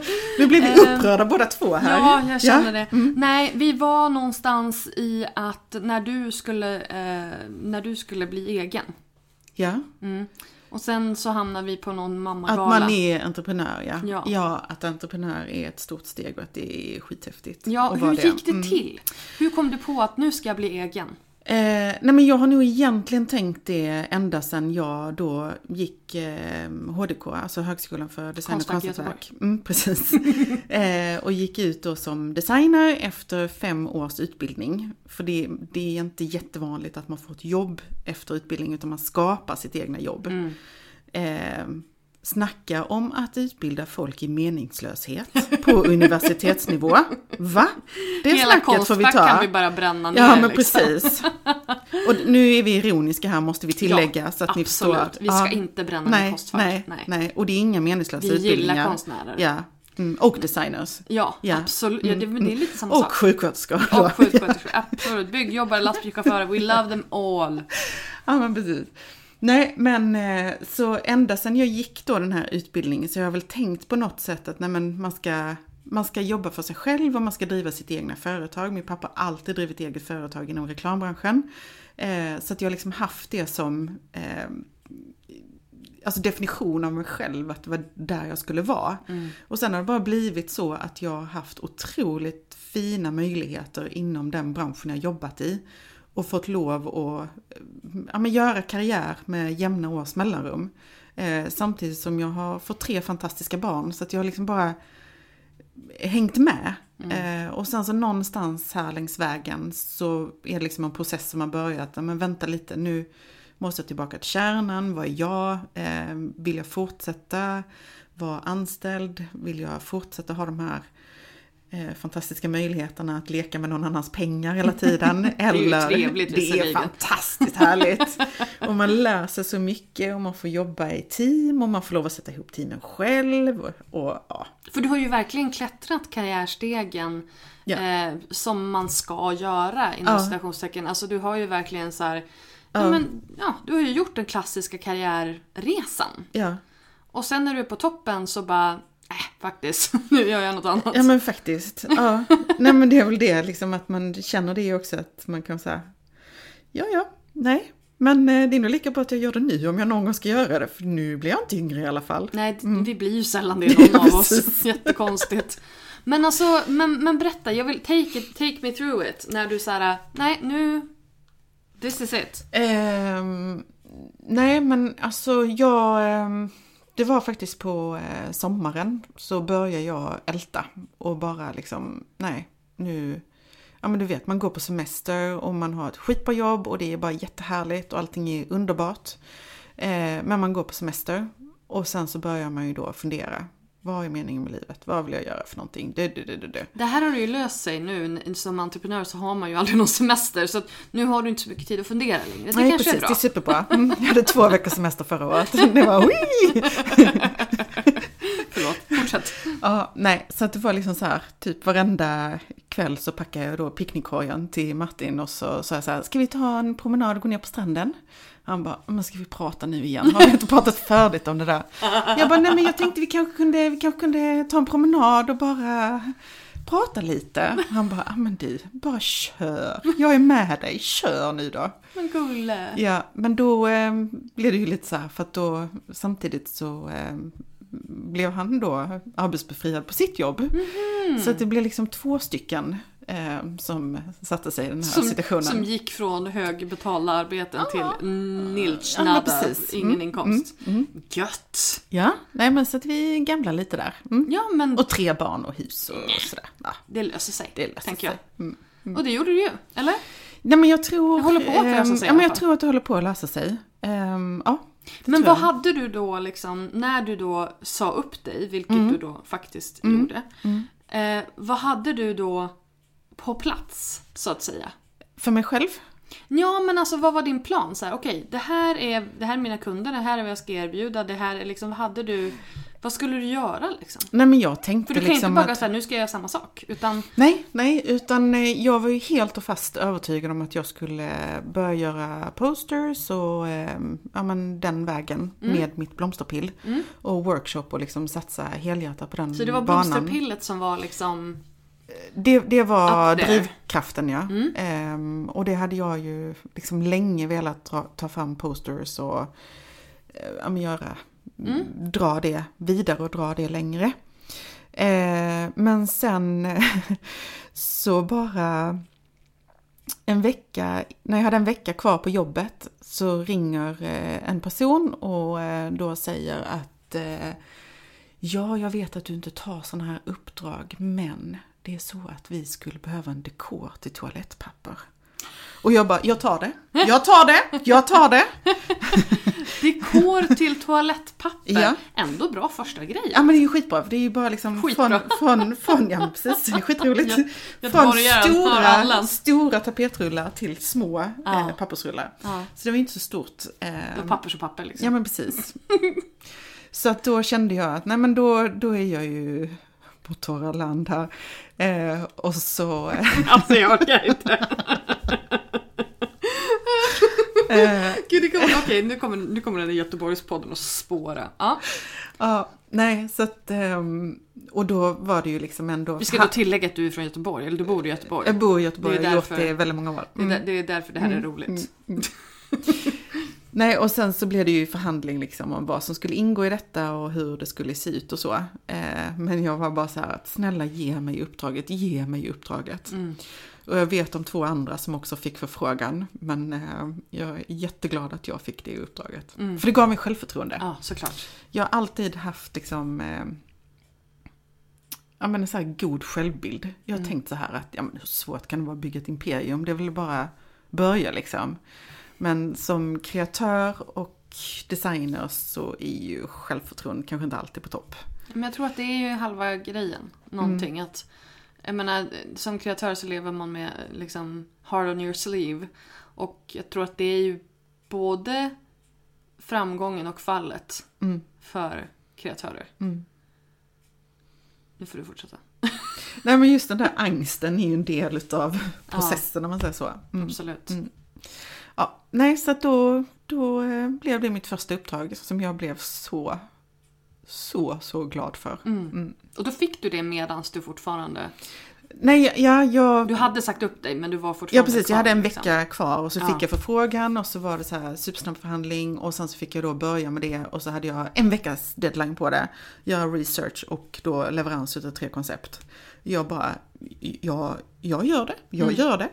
(laughs) Nu blir vi upprörda båda två här. Ja, jag känner det. Mm. Nej, vi var någonstans i att när du skulle, eh, när du skulle bli egen. Ja. Och sen så hamnar vi på någon Att mammagala. man är entreprenör ja. Ja. ja. att entreprenör är ett stort steg och att det är skithäftigt. Ja, att hur gick det Mm. till? Hur kom du på att nu ska jag bli egen? Eh, nej men jag har nog egentligen tänkt det ända sedan jag då gick eh, HDK, alltså Högskolan för design och konsthantverk. Mm, precis. (laughs) eh, och gick ut då som designer efter fem års utbildning. För det, det är inte jättevanligt att man får ett jobb efter utbildning utan man skapar sitt egna jobb. Mm. Snacka om att utbilda folk i meningslöshet på (laughs) universitetsnivå. Va? Det Hela snacket får vi ta. kan vi bara bränna ner. Ja men liksom. precis. Och nu är vi ironiska här måste vi tillägga Ja, så att ni absolut. förstår. Vi ska inte bränna nej, ner Konstfack. Nej, Nej. nej, och det är inga meningslösa Vi gillar utbildningar. konstnärer. Ja, mm, och designers. Ja, Ja. absolut. Ja, det, men det är lite samma Och sak. sjuksköterskor. Och sjuksköterskor. Absolut. Byggjobbare, lastbilschaufförer. We love them all. Ja men precis. Nej men eh, så ända sedan jag gick då den här utbildningen så har jag väl tänkt på något sätt att nej, men man, ska, man ska jobba för sig själv och man ska driva sitt egna företag. Min pappa har alltid drivit eget företag inom reklambranschen. Eh, så att jag har liksom haft det som eh, alltså definition av mig själv, att det var där jag skulle vara. Och sen har det bara blivit så att jag har haft otroligt fina möjligheter inom den branschen jag jobbat i. Och fått lov att ja, men göra karriär med jämna års mellanrum. Eh, samtidigt som jag har fått tre fantastiska barn så att jag har liksom bara hängt med. Eh, och sen så någonstans här längs vägen så är det liksom en process som har börjat. Ja, Men vänta lite, nu måste jag tillbaka till kärnan. Vad är jag? Eh, vill jag fortsätta vara anställd? Vill jag fortsätta ha de här eh, fantastiska möjligheterna att leka med någon annans pengar hela tiden? (laughs) är ju Eller, trevligt, det är fantastiskt härligt. och man lär sig så mycket och man får jobba i team och man får lov att sätta ihop teamen själv. Och, och ja, För du har ju verkligen klättrat karriärstegen Ja. eh, som man ska göra inom Ja. citationstecken. Alltså du har ju verkligen så här, ja. men, ja, du har ju gjort den klassiska karriärresan. ja. Och sen när du är på toppen så bara, äh, faktiskt, (laughs) nu gör jag något annat. Ja men faktiskt. Ja. Nej men det är väl det liksom att man känner det också att man kan säga Ja ja, nej. Men eh, det är nog lika bra att jag gör det nu om jag någon gång ska göra det. För nu blir jag inte yngre i alla fall. Nej, vi blir ju sällan det (laughs) någon Ja, av oss. Jättekonstigt. Men alltså, men, men berätta, jag vill take, it, take me through it. När du såhär, nej nu, this is it. Ehm, nej men alltså jag... ehm, det var faktiskt på eh, sommaren så började jag älta och bara liksom, nej, nu... Ja men du vet, man går på semester och man har ett skitbra jobb och det är bara jättehärligt och allting är underbart. Eh, men man går på semester och sen så börjar man ju då fundera. Vad är meningen med livet? Vad vill jag göra för någonting? Det, det, det, det, det. Här har ju löst sig nu. Som entreprenör så har man ju aldrig (laughs) någon semester. Så nu har du inte så mycket tid att fundera längre. Det Nej, kanske precis, är bra. det är superbra. Mm, jag hade två veckors semester förra året. (laughs) Det var wii! (laughs) Förlåt, fortsätt. Ja, nej, så att det var liksom så här, typ varenda kväll så packade jag då picknickkorgen till Martin och så sa jag så här, ska vi ta en promenad och gå ner på stranden? Han bara, men ska vi prata nu igen? Har vi inte pratat färdigt om det där? Jag bara, nej men jag tänkte vi kanske kunde, vi kanske kunde ta en promenad och bara prata lite. Han bara, men du, bara kör. Jag är med dig, kör nu då. Men gulle. Ja, men då eh, blev det ju lite så här, för att då samtidigt så eh, blev han då arbetsbefriad på sitt jobb. Mhm. Så att det blev liksom två stycken eh, som satte sig i den här Som, situationen. som gick från högbetalda arbeten till Ja, men nada, precis. ingen Mm, inkomst. mm, mm. Gött! Ja, nej men så att vi gamla lite där. Mm. Ja, men Och tre barn och hus och sådär. Ja, det löser sig, det löser tänker sig. jag. Mm. Och det gjorde du ju, eller? Nej men jag tror... Det håller på att lösa ehm, sig Ja men jag tror att det håller på att lösa sig. Ehm, ja. det Men vad jag. hade du då liksom, när du då sa upp dig, vilket Mm. du då faktiskt gjorde. Eh, vad hade du då på plats, så att säga? För mig själv? Ja, men alltså vad var din plan? Så här, okej, det, här är, det här är mina kunder, det här är vad jag ska erbjuda, det här är liksom, vad hade du, vad skulle du göra liksom? Nej men jag tänkte För du kan liksom inte bara att... säga nu ska jag göra samma sak, utan Nej, nej, utan eh, jag var ju helt och fast övertygad om att jag skulle börja göra posters och eh, ja, men den vägen Mm. med mitt blomsterpill. Och workshop och liksom satsa helhjärtat på den så det var banan. blomsterpillet som var liksom, Det, det var. Mm. drivkraften ja. Ehm, och det hade jag ju liksom länge velat dra, ta fram posters och men göra, dra det vidare och dra det längre. Eh, men sen (laughs) så bara en vecka, när jag hade en vecka kvar på jobbet så ringer eh, en person och eh, då säger att ja, jag vet att du inte tar sådana här uppdrag, men det är så att vi skulle behöva en dekor till toalettpapper. Och jag bara, jag tar det, jag tar det, jag tar det. (laughs) Dekor till toalettpapper. Ja. Ändå bra första grej. Ja men det är ju skitbra det är ju bara liksom Skitbra. från, från, från, ja precis, det är skitroligt. Ja, från göteborgaren har stora, stora tapetrullar till små Ja. eh, pappersrullar. Ja. Så det var inte så stort. Eh, Det var pappers och papper liksom. ja men precis. (laughs) så att då kände jag att nej men då, då är jag ju på torra land här. Eh, och så... Eh, Alltså jag orkar inte. eh, Gud, det kommer, okej, nu kommer, nu kommer den där Göteborgspodden att spåra. Ja. ja, nej så att... ehm, och då var det ju liksom ändå... Vi ska då tillägga att du är från Göteborg, eller du bor i Göteborg. Jag bor i Göteborg, Det är jag har gjort det i väldigt många år. Det, är Mm. där, det är därför det här är roligt. (laughs) Nej, och sen så blev det ju förhandling liksom om vad som skulle ingå i detta och hur det skulle se ut och så. Eh, men jag var bara så här att snälla ge mig uppdraget, ge mig uppdraget. Mm. Och jag vet om två andra som också fick förfrågan, men eh, jag är jätteglad att jag fick det uppdraget. För det gav mig självförtroende. Ja, såklart. Jag har alltid haft liksom eh, Ja men en så här god självbild. Jag har tänkt så här att, ja men hur svårt kan det vara att bygga ett imperium? Det är väl bara börja liksom. Men som kreatör och designer så är ju självförtroende kanske inte alltid på topp. Men jag tror att det är ju halva grejen. Någonting att... Jag menar, som kreatör så lever man med liksom hard on your sleeve. Och jag tror att det är ju både framgången och fallet Mm. för kreatörer. Mm. Nu får du fortsätta. (laughs) Nej men just den där angsten är ju en del utav processen om man säger så. Mm. Absolut. Mm. Ja, nej så att då, då eh, blev det mitt första uppdrag som jag blev så, så, så glad för. Mm. Och då fick du det medans du fortfarande... Nej, ja, jag... Du hade sagt upp dig men du var fortfarande Ja precis, kvar, jag hade en liksom. vecka kvar och så Ja. fick jag förfrågan och så var det så här supersnabb förhandling och sen så fick jag då börja med det och så hade jag en veckas deadline på det. Göra research och då leverans utav tre koncept. Jag bara, ja, jag gör det, jag Mm. gör det.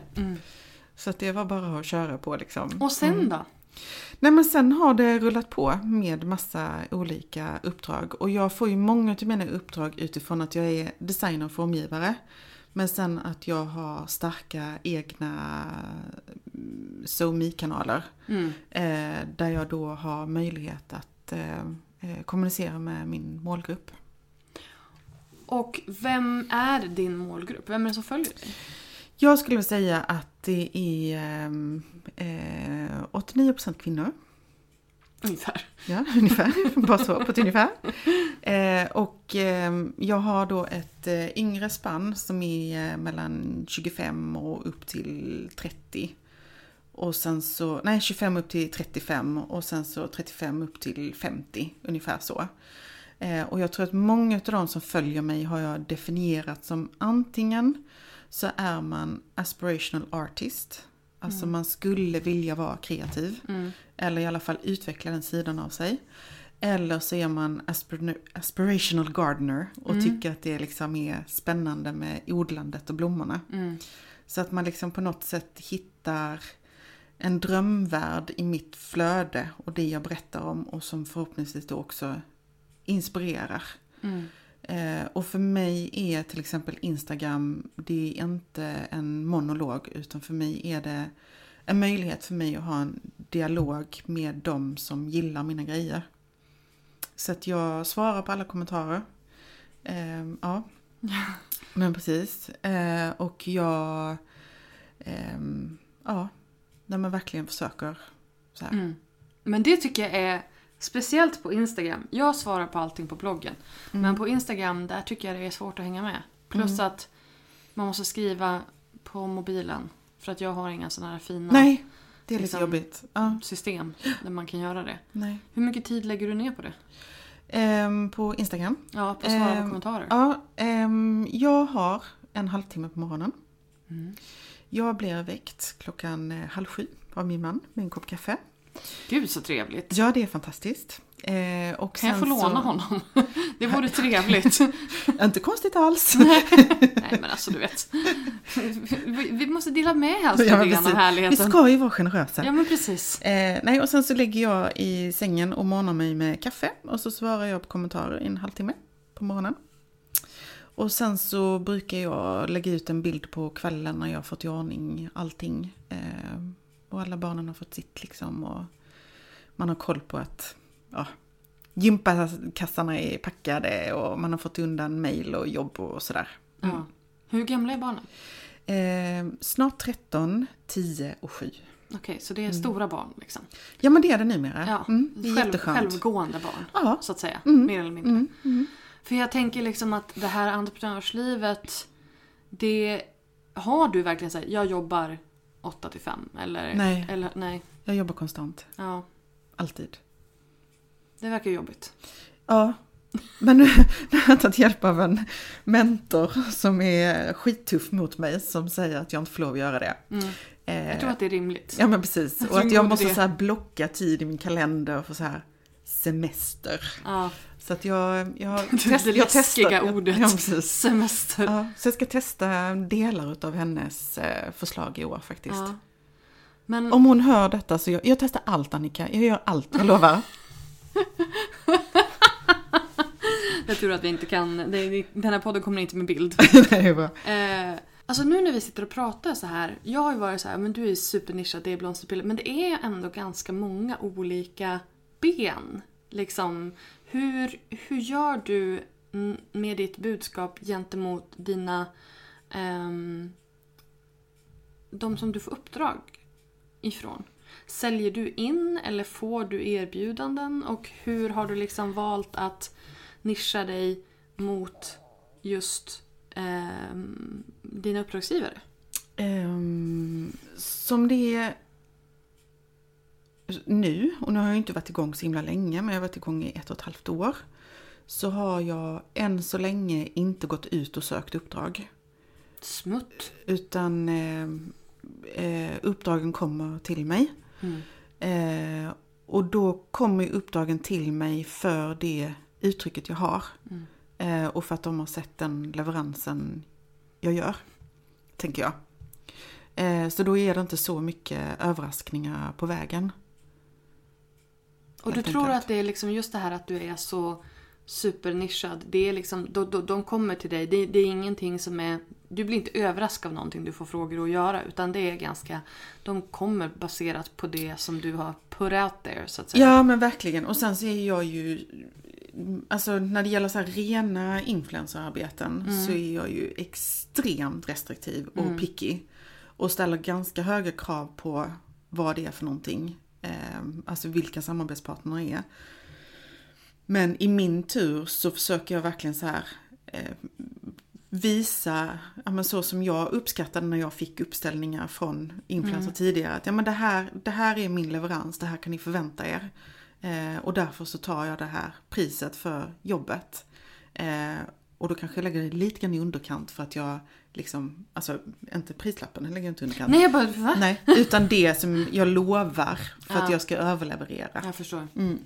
Så att det var bara att köra på liksom. Och sen då? Nej men sen har det rullat på med massa olika uppdrag och jag får ju många av mina uppdrag utifrån att jag är designer och formgivare. Men sen att jag har starka egna SoMe-kanaler. Mm. Eh, där jag då har möjlighet att eh, eh, kommunicera med min målgrupp. Och Och vem är din målgrupp? Vem är det som följer dig? Jag skulle säga att det är eh, 89% kvinnor. Ungefär. Ja, ungefär. Bara så, på ett ungefär. Eh, och eh, jag har då ett eh, yngre spann som är eh, mellan 25 och upp till 30. Och sen så, nej 25 upp till 35 och sen så 35 upp till 50, ungefär så. Eh, och jag tror att många av de som följer mig har jag definierat som antingen så är man aspirational artist, alltså man skulle vilja vara kreativ. Eller i alla fall utveckla den sidan av sig. Eller så är man aspir- aspirational gardener och tycker att det liksom är spännande med odlandet och blommorna. Så att man liksom på något sätt hittar en drömvärld i mitt flöde och det jag berättar om och som förhoppningsvis då också inspirerar. Eh, och för mig är till exempel Instagram, det är inte en monolog utan för mig är det en möjlighet för mig att ha en dialog med de som gillar mina grejer. Så att jag svarar på alla kommentarer. Eh, ja, (laughs) men precis. Eh, och jag, ehm, ja, när man verkligen försöker så här. Men det tycker jag är speciellt på Instagram. Jag svarar på allting på bloggen. Men på Instagram där tycker jag det är svårt att hänga med. Plus att man måste skriva på mobilen. För att jag har inga sådana här fina Nej, det är lite Liksom- jobbigt. Ja, system där man kan göra det. nej. Hur mycket tid lägger du ner på det? Ehm, på Instagram. Ja, på svara på Ehm, kommentarer. Ja, ehm, jag har en halvtimme på morgonen. Mm. Jag blir väckt klockan eh, halv sju av min man med en kopp kaffe. Gud så trevligt. Ja, det är fantastiskt. Eh, och Kan jag få låna så... honom? (laughs) Det vore trevligt. (laughs) Inte konstigt alls. (laughs) Nej men alltså du vet. Vi, vi måste dela med oss Ja, av precis. Vi härligheten. ska ju vara generösa. Ja men precis. Eh, nej, och sen så lägger jag i sängen och manar mig med kaffe och så svarar jag på kommentarer i en halvtimme på morgonen. Och sen så brukar jag lägga ut en bild på kvällen när jag har fått i ordning allting. Eh, och alla barnen har fått sitt liksom och man har koll på att ja, gympakassarna är packade och man har fått undan mail och jobb och sådär. Ja. Hur gamla är barnen? Eh, snart 13, 10 och 7. Okej, så det är stora barn liksom. Ja men det är det numera. Ja, Mm, det är själv, jätteskönt. självgående barn. Ja. Så att säga, Mm. mer eller mindre. Mm, mm. För jag tänker liksom att det här entreprenörslivet, det har du verkligen sagt, jag jobbar 8 till 5 eller? Nej. Eller, nej. Jag jobbar konstant. Ja, Alltid. det verkar jobbigt. Ja. Men nu, har jag tagit hjälp av en mentor som är skittuff mot mig som säger att jag inte får lov att göra det. Mm. Eh, Jag tror att det är rimligt. Ja men precis. Och att jag måste det. så blocka tid i min kalender för så här semester. Ja. Så att jag, jag, (laughs) Det, test, det jag testar. ordet. Ja. Semester. Ja, så jag ska testa delar av hennes eh, förslag i år faktiskt. Ja. Men Om hon hör detta så jag, jag testar allt Annika. Jag gör allt, jag lovar. (laughs) jag tror att vi inte kan, det, den här podden kommer inte med bild. (laughs) det är bra. Eh, alltså nu när vi sitter och pratar så här. Jag har ju varit så här, men du är supernischad, det är blomsterpiller. Men det är ändå ganska många olika ben. Liksom, hur, hur gör du med ditt budskap gentemot dina... Um, de som du får uppdrag ifrån? Säljer du in eller får du erbjudanden? Och hur har du liksom valt att nischa dig mot just um, dina uppdragsgivare? Um, som det är nu, och nu har jag inte varit igång så himla länge, men jag har varit igång i ett och ett halvt år. Så har jag än så länge inte gått ut och sökt uppdrag. Smutt. Utan eh, eh, uppdragen kommer till mig. Mm. Eh, och då kommer uppdragen till mig för det uttrycket jag har. Mm. Eh, och för att de har sett den leveransen jag gör. Tänker jag. Eh, så då är det inte så mycket överraskningar på vägen. Och du tror att det är liksom just det här att du är så supernischad. Det är liksom, då, då, de kommer till dig. Det, det är ingenting som är... Du blir inte överraskad av någonting du får frågor att göra. Utan det är ganska... De kommer baserat på det som du har put out there så att säga. Ja men verkligen. Och sen så är jag ju, alltså när det gäller så rena influencerarbeten så är jag ju extremt restriktiv och picky. Och ställer ganska höga krav på vad det är för någonting. Eh, alltså vilka samarbetspartner är. Men i min tur så försöker jag verkligen så här eh, visa, ja, men så som jag uppskattade när jag fick uppställningar från influencers tidigare. Att ja, men det, här, det här är min leverans, det här kan ni förvänta er. Eh, och därför så tar jag det här priset för jobbet. Eh, och då kanske jag lägger det lite grann i underkant för att jag liksom, alltså inte prislappen, den lägger jag inte i underkant. Nej, jag bara... Va? Nej, utan det som jag lovar för att Ja. jag ska överleverera. Jag förstår. Mm.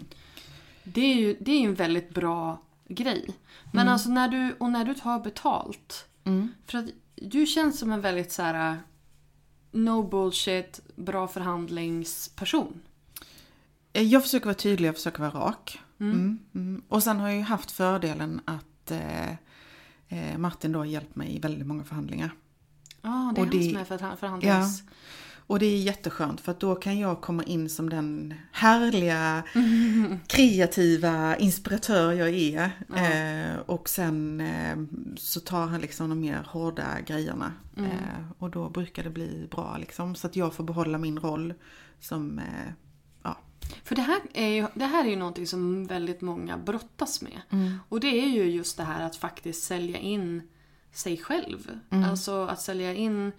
Det är ju det är en väldigt bra grej. Men alltså när du, och när du tar betalt. Mm. För att du känns som en väldigt så här no bullshit, bra förhandlingsperson. Eh, Jag försöker vara tydlig, jag försöker vara rak. Mm. Mm. Och sen har jag ju haft fördelen att eh, eh, Martin då har hjälpt mig i väldigt många förhandlingar. Ja, det är Och han det- som är förhand- förhandlings... Och det är jätteskönt för att då kan jag komma in som den härliga, (laughs) kreativa inspiratör jag är. Eh, och sen eh, så tar han liksom de mer hårda grejerna. Eh, och då brukar det bli bra liksom. Så att jag får behålla min roll som, eh, ja. För det här, är ju, det här är ju någonting som väldigt många brottas med. Och det är ju just det här att faktiskt sälja in sig själv. Alltså att sälja in...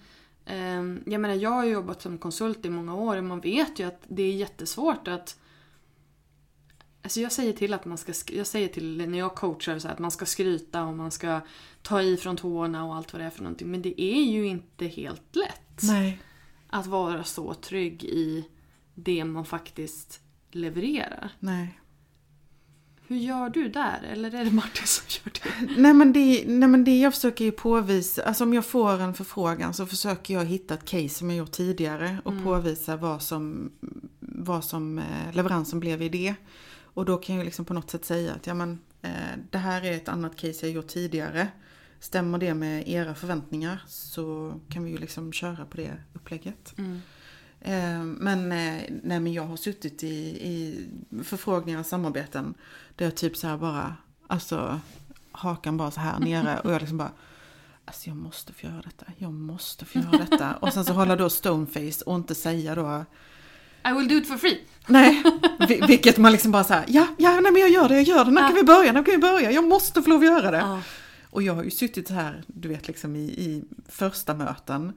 ehm, jag menar jag har jobbat som konsult i många år och man vet ju att det är jättesvårt att... Alltså jag säger till att man ska, sk- jag säger till när jag coachar så att man ska skryta och man ska ta i från tårna och allt vad det är för någonting. Men det är ju inte helt lätt Nej. att vara så trygg i det man faktiskt levererar. Nej. Hur gör du där? Eller är det Martin som gör det? (laughs) Nej men, det, nej men det jag försöker ju påvisa, alltså om jag får en förfrågan så försöker jag hitta ett case som jag gjort tidigare och påvisa vad som, vad som eh, leveransen blev i det. Och då kan jag liksom på något sätt säga att ja men eh, det här är ett annat case jag gjort tidigare. Stämmer det med era förväntningar så kan vi ju liksom köra på det upplägget. Eh, Men, eh, nej, men jag har suttit i, i förfrågningar och samarbeten där jag typ så här bara, alltså hakan bara så här nere och jag liksom bara Alltså jag måste få göra detta, jag måste få göra detta. Och sen så hålla då stoneface och inte säga då I will do it for free. Nej, vi- vilket man liksom bara så här, ja, ja, nej men jag gör det, jag gör det, när kan vi börja, när kan vi börja, jag måste få lov att göra det. Och jag har ju suttit här, du vet liksom i, i första möten,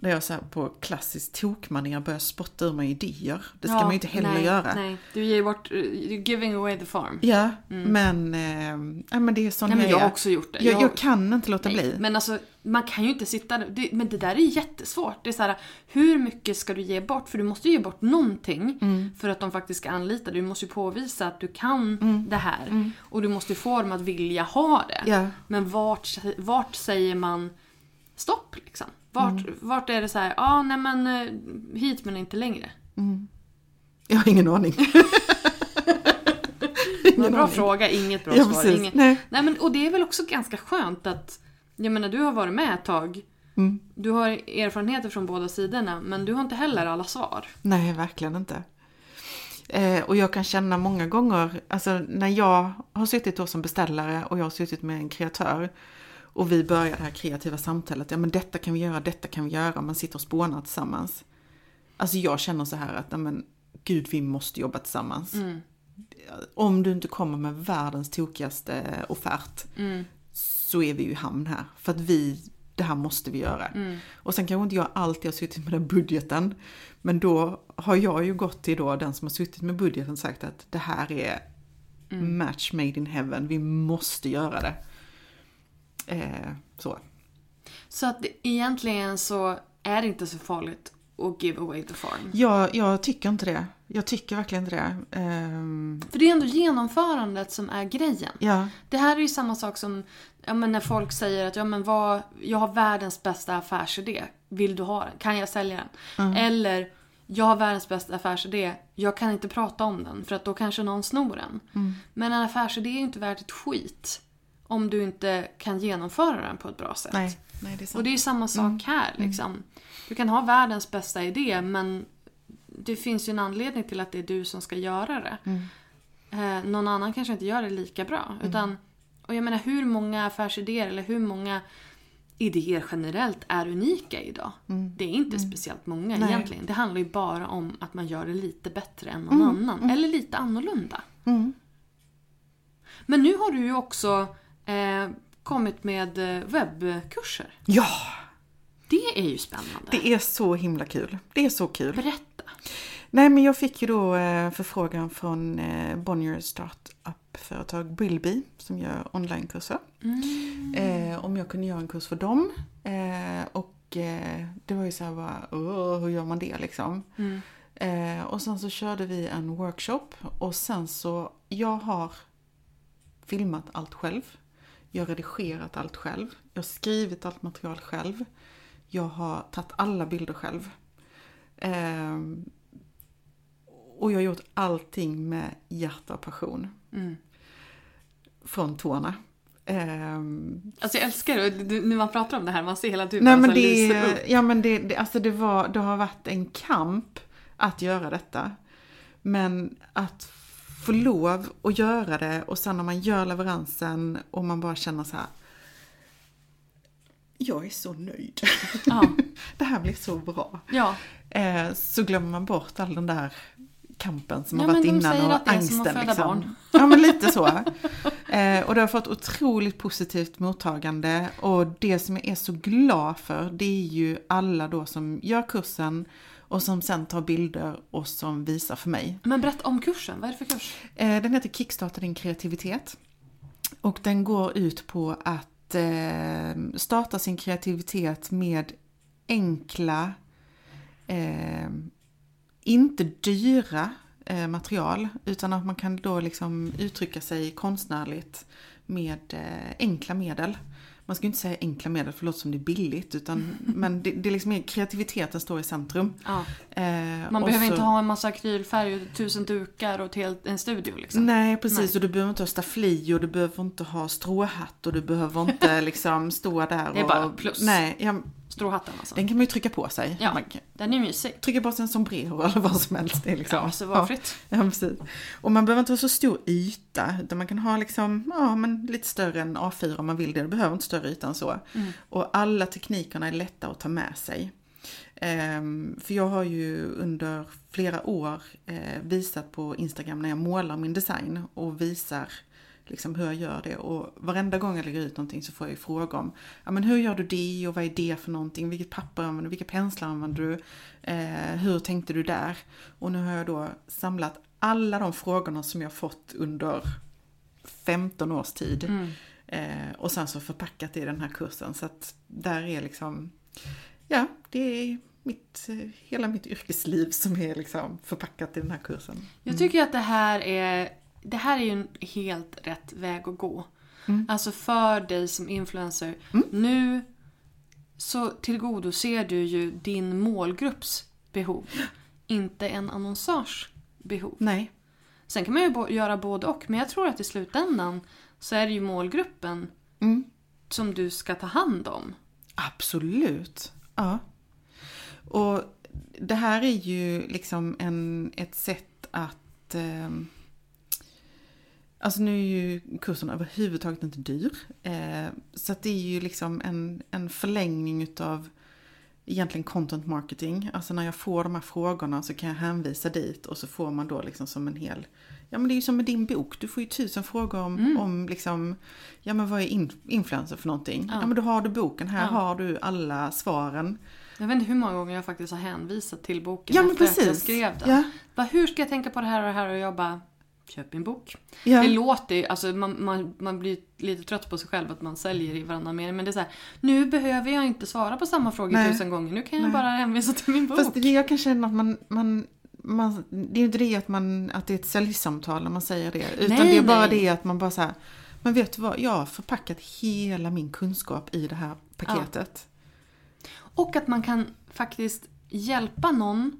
där jag så på klassiskt tokmanér börjar spotta ur mig idéer. Det ska Ja, man ju inte heller nej, göra. Nej, du ger bort, you're giving away the farm. Ja, men, eh, ja, men det är sån Nej, men jag har också gjort det. Jag, Jag- jag kan inte låta bli. Men alltså, man kan ju inte sitta det, Men det där är jättesvårt. Det är så här, hur mycket ska du ge bort? För du måste ju ge bort någonting Mm. för att de faktiskt ska anlita dig. Du måste ju påvisa att du kan det här. Och du måste ju få dem att vilja ha det. Mm. Ja. Men vart, vart säger man stopp liksom? Vart, Mm. vart är det så här, ja ah, nej men eh, hit men inte längre. Jag har ingen aning. (laughs) Men bra fråga, inget bra Ja, svar. precis. Nej. Nej, men, och det är väl också ganska skönt att, jag menar du har varit med ett tag. Mm. Du har erfarenheter från båda sidorna men du har inte heller alla svar. Nej, verkligen inte. Eh, och jag kan känna många gånger, alltså när jag har suttit då som beställare och jag har suttit med en kreatör och vi börjar det här kreativa samtalet, ja men detta kan vi göra, detta kan vi göra, man sitter och spånar tillsammans. Alltså jag känner så här att, ja men gud vi måste jobba tillsammans. Om du inte kommer med världens tokigaste offert så är vi ju i hamn här. För att vi, det här måste vi göra. Och sen kanske inte jag alltid har suttit med den budgeten. Men då har jag ju gått till då den som har suttit med budgeten och sagt att det här är match made in heaven, vi måste göra det. Eh, så. Så att egentligen så är det inte så farligt att give away the farm. Jag, jag tycker inte det. Jag tycker verkligen inte det. Ehm, För det är ändå genomförandet som är grejen. ja, Det här är ju samma sak som ja, men när folk säger att ja, men vad, jag har världens bästa affärsidé. Vill du ha den? Kan jag sälja den? Eller jag har världens bästa affärsidé. Jag kan inte prata om den för att då kanske någon snor den. Men en affärsidé är ju inte värt ett skit om du inte kan genomföra den på ett bra sätt. nej, nej det är sant. Och det är samma sak här. Liksom. Du kan ha världens bästa idé men det finns ju en anledning till att det är du som ska göra det. Eh, någon annan kanske inte gör det lika bra. Utan, och jag menar hur många affärsidéer eller hur många idéer generellt är unika idag? Det är inte speciellt många Nej. egentligen. Det handlar ju bara om att man gör det lite bättre än någon annan. Eller lite annorlunda. Men nu har du ju också eh, kommit med eh, webbkurser. Ja, Det är ju spännande. det är så himla kul. Det är så kul. Berätta. Nej men jag fick ju då eh, förfrågan från eh, Bonnier startup-företag Brillby som gör onlinekurser. Eh, om jag kunde göra en kurs för dem. Eh, och eh, det var ju så här bara, "Åh, hur gör man det liksom? Eh, och sen så körde vi en workshop och sen så, jag har filmat allt själv. Jag har redigerat allt själv. Jag har skrivit allt material själv. Jag har tagit alla bilder själv. Ehm, och jag har gjort allting med hjärta och passion. Från tårna. Ehm, Alltså jag älskar det. Du- När man pratar om det här, man ser hela du nej men det, lyser upp. ja, men det, det, alltså det, var, det har varit en kamp att göra detta. Men att få lov att göra det och sen när man gör leveransen och man bara känner så här. Jag är så nöjd. Ja. (laughs) det här blir så bra. Ja. Eh, så glömmer man bort all den där kampen som Ja, har varit innan och som angsten. att föda liksom. barn. (laughs) Ja men lite så. Eh, och det har fått otroligt positivt mottagande och det som jag är så glad för det är ju alla då som gör kursen och som sen tar bilder och som visar för mig. Men berätta om kursen. Vad är det för kurs? Eh, Den heter Kickstarta din kreativitet. Och den går ut på att eh, starta sin kreativitet med enkla, eh, inte dyra material utan att man kan då liksom uttrycka sig konstnärligt med enkla medel. Man ska ju inte säga enkla medel för det låter som det är billigt utan men det, det är liksom kreativiteten står i centrum. Ja. Eh, Man behöver så- inte ha en massa akrylfärg och tusen dukar och helt, en studio liksom. Nej precis Nej. och du behöver inte ha staffli och du behöver inte ha stråhatt och du behöver inte (laughs) liksom stå där Det är och... bara plus. Nej, ja, Stråhatten alltså. den kan man ju trycka på sig. Ja. Man kan Den är mysig. trycka på sig en sombrero (laughs) eller vad som helst. Det är liksom, Ja, så valfritt. Ja, ja, precis. Och man behöver inte ha så stor yta utan man kan ha liksom, ja men lite större än A4 om man vill det. Du behöver inte större yta än så. Mm. Och alla teknikerna är lätta att ta med sig. Ehm, för jag har ju under flera år eh, visat på Instagram när jag målar min design och visar liksom hur jag gör det. Och varenda gång jag lägger ut någonting så får jag ju fråga om ja, men hur gör du det och vad är det för någonting? Vilket papper använder du? Vilka penslar använder du? Eh, hur tänkte du där? Och nu har jag då samlat alla de frågorna som jag fått under 15 års tid. Mm. Eh, och sen så förpackat det i den här kursen. Så att där är liksom, ja, det är mitt, hela mitt yrkesliv som är liksom förpackat i den här kursen. Jag tycker att det här är, det här är ju en helt rätt väg att gå. Alltså för dig som influencer. Nu så tillgodoser du ju din målgrupps behov. Inte en annonsörs behov. Nej, Sen kan man ju göra både och. Men jag tror att i slutändan så är det ju målgruppen Mm. som du ska ta hand om. absolut. Ja. Och det här är ju liksom en, ett sätt att ehm, Alltså nu är ju kursen överhuvudtaget inte dyr. Eh, så det är ju liksom en, en förlängning utav egentligen content marketing. Alltså när jag får de här frågorna så kan jag hänvisa dit och så får man då liksom som en hel... Ja men det är ju som med din bok, du får ju tusen frågor om, om liksom... Ja men vad är in, influencer för någonting? Ja. men då har du boken, här Ja. har du alla svaren. Jag vet inte hur många gånger jag faktiskt har hänvisat till boken Ja, men efter att jag precis. skrev den. Ja. Bara, hur ska jag tänka på det här och det här? Och jag bara, köp min bok. Ja. Det låter alltså man, man, man blir lite trött på sig själv att man säljer i varannan mening. Men det är så här, nu behöver jag inte svara på samma frågor Nej. tusen gånger. Nu kan jag Nej. bara hänvisa till min bok. Fast det jag kan känna att man, man, man det är ju inte det att, man, att det är ett säljsamtal när man säger det. Utan Nej, det är bara nej. det att man bara så här, men vet du vad, jag har förpackat hela min kunskap i det här paketet. Och att man kan faktiskt hjälpa någon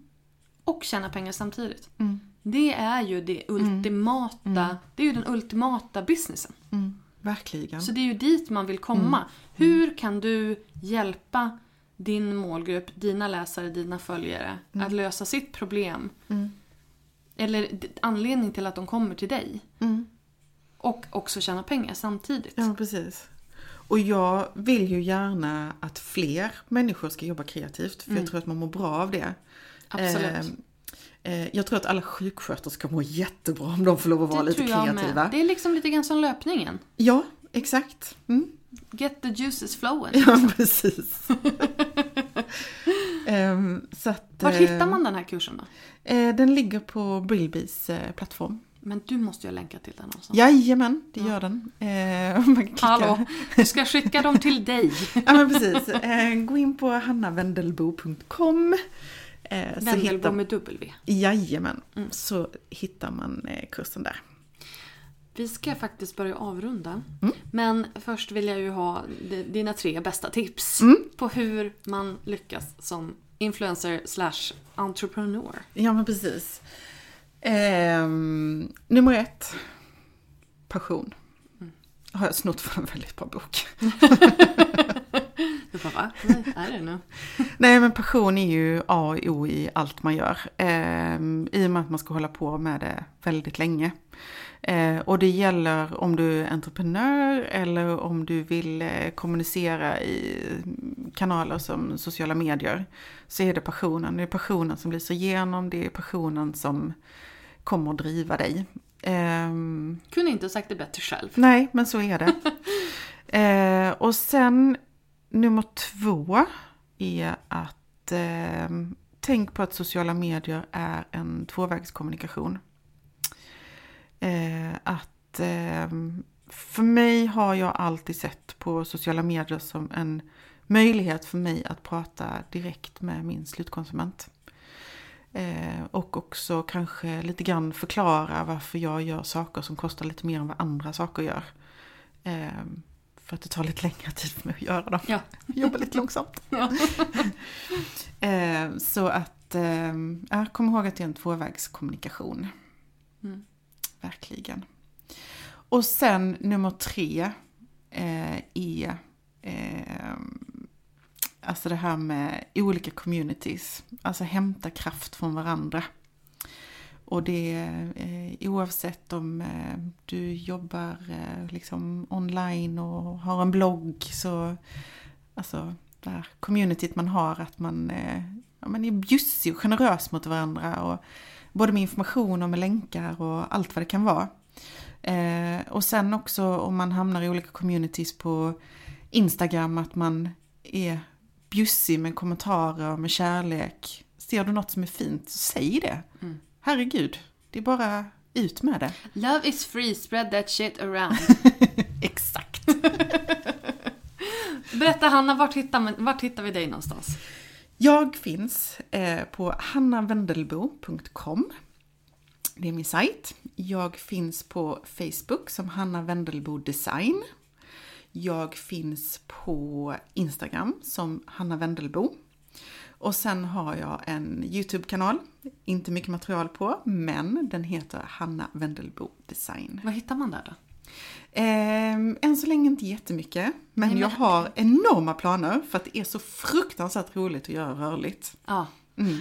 och tjäna pengar samtidigt. Mm. Det är ju det ultimata, det är ju den ultimata businessen. Mm, verkligen. Så det är ju dit man vill komma. Hur kan du hjälpa din målgrupp, dina läsare, dina följare att lösa sitt problem? Eller anledning till att de kommer till dig. Mm. Och också tjäna pengar samtidigt. Ja, precis. Och jag vill ju gärna att fler människor ska jobba kreativt, för jag tror att man mår bra av det. Absolut. Eh, eh, jag tror att alla sjuksköterskor mår jättebra om de får lov att vara lite kreativa. med. Det är liksom lite grann som löpningen. Ja, exakt. Mm. Get the juices flowing. Ja, (laughs) precis. (laughs) Ehm, så att, Var eh, hittar man den här kursen då? Eh, den ligger på Brillbys eh, plattform. Men du måste ju länka till den någonstans. Jajamän, det gör den. Eh, (laughs) man Hallå, du ska skicka dem till dig. Ja men precis. Eh, gå in på hannavendelbo.com. Eh, Vendelbo hittar, med W. jajamän, så hittar man eh, kursen där. Vi ska faktiskt börja avrunda. Mm. Men först vill jag ju ha di- dina tre bästa tips Mm. på hur man lyckas som influencer slash entreprenör. Ja men precis. Ehm, nummer ett. Passion. Har jag snott från en väldigt bra bok. (laughs) (laughs) Du bara, va? Nej, är det nu? (laughs) Nej men passion är ju A och O i allt man gör. Ehm, I och med att man ska hålla på med det väldigt länge. Eh, och det gäller om du är entreprenör eller om du vill eh, kommunicera i kanaler som sociala medier. Så är det passionen. Det är passionen som lyser igenom. Det är passionen som kommer att driva dig. Ehm, Kunde inte ha sagt det bättre själv. Nej, men så är det. (laughs) eh, och sen nummer två är att eh, tänk på att sociala medier är en tvåvägskommunikation. Eh, att eh, för mig har jag alltid sett på sociala medier som en möjlighet för mig att prata direkt med min slutkonsument. Eh, och också kanske lite grann förklara varför jag gör saker som kostar lite mer än vad andra saker gör. Eh, för att det tar lite längre tid för mig att göra dem. Ja. (laughs) Jobba lite långsamt. (laughs) Ja. (laughs) eh, så att, eh, jag kommer ihåg att det är en tvåvägskommunikation. Mm. Verkligen. Och sen nummer tre eh, är eh, alltså det här med olika communities. Alltså hämta kraft från varandra. Och det är eh, oavsett om eh, du jobbar eh, liksom online och har en blogg så alltså det här communityt man har att man, eh, ja, man är bjussig och generös mot varandra. Och både med information och med länkar och allt vad det kan vara. Eh, och sen också om man hamnar i olika communities på Instagram att man är bjussig med kommentarer, och med kärlek. Ser du något som är fint, så säg det. Mm. Herregud, det är bara ut med det. Love is free, spread that shit around. (laughs) Exakt. (laughs) Berätta Hanna, vart hittar, man, vart hittar vi dig någonstans? Jag finns eh, på hannavendelbo.com. Det är min sajt. Jag finns på Facebook som Hanna Wendelbo Design. Jag finns på Instagram som Hanna Wendelbo. Och sen har jag en YouTube-kanal, inte mycket material på, men den heter Hanna Wendelbo Design. Vad hittar man där då? Ehm, än så länge inte jättemycket, men Nej, men- jag har enorma planer för att det är så fruktansvärt roligt att göra rörligt. Ja.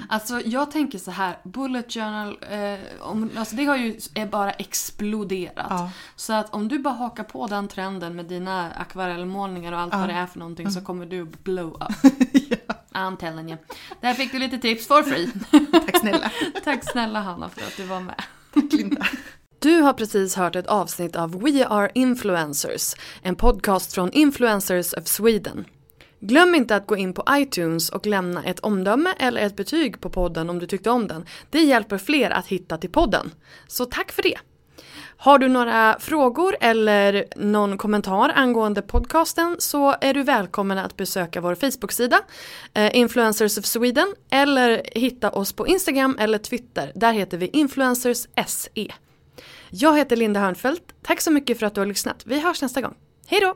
Alltså jag tänker så här, Bullet Journal, eh, om, alltså det har ju är bara exploderat. Ja. Så att om du bara hakar på den trenden med dina akvarellmålningar och allt vad det är för någonting så kommer du blow up. (laughs) I'm telling you. Där fick du lite tips for free. (laughs) Tack snälla. (laughs) Tack snälla Hanna för att du var med. Tack Linda. Du har precis hört ett avsnitt av We Are Influencers, en podcast från Influencers of Sweden. Glöm inte att gå in på iTunes och lämna ett omdöme eller ett betyg på podden om du tyckte om den. Det hjälper fler att hitta till podden. Så tack för det! Har du några frågor eller någon kommentar angående podcasten så är du välkommen att besöka vår Facebook-sida eh, Influencers of Sweden eller hitta oss på Instagram eller Twitter. Där heter vi Influencers SE. Jag heter Linda Hörnfeldt. Tack så mycket för att du har lyssnat. Vi hörs nästa gång. Hej då!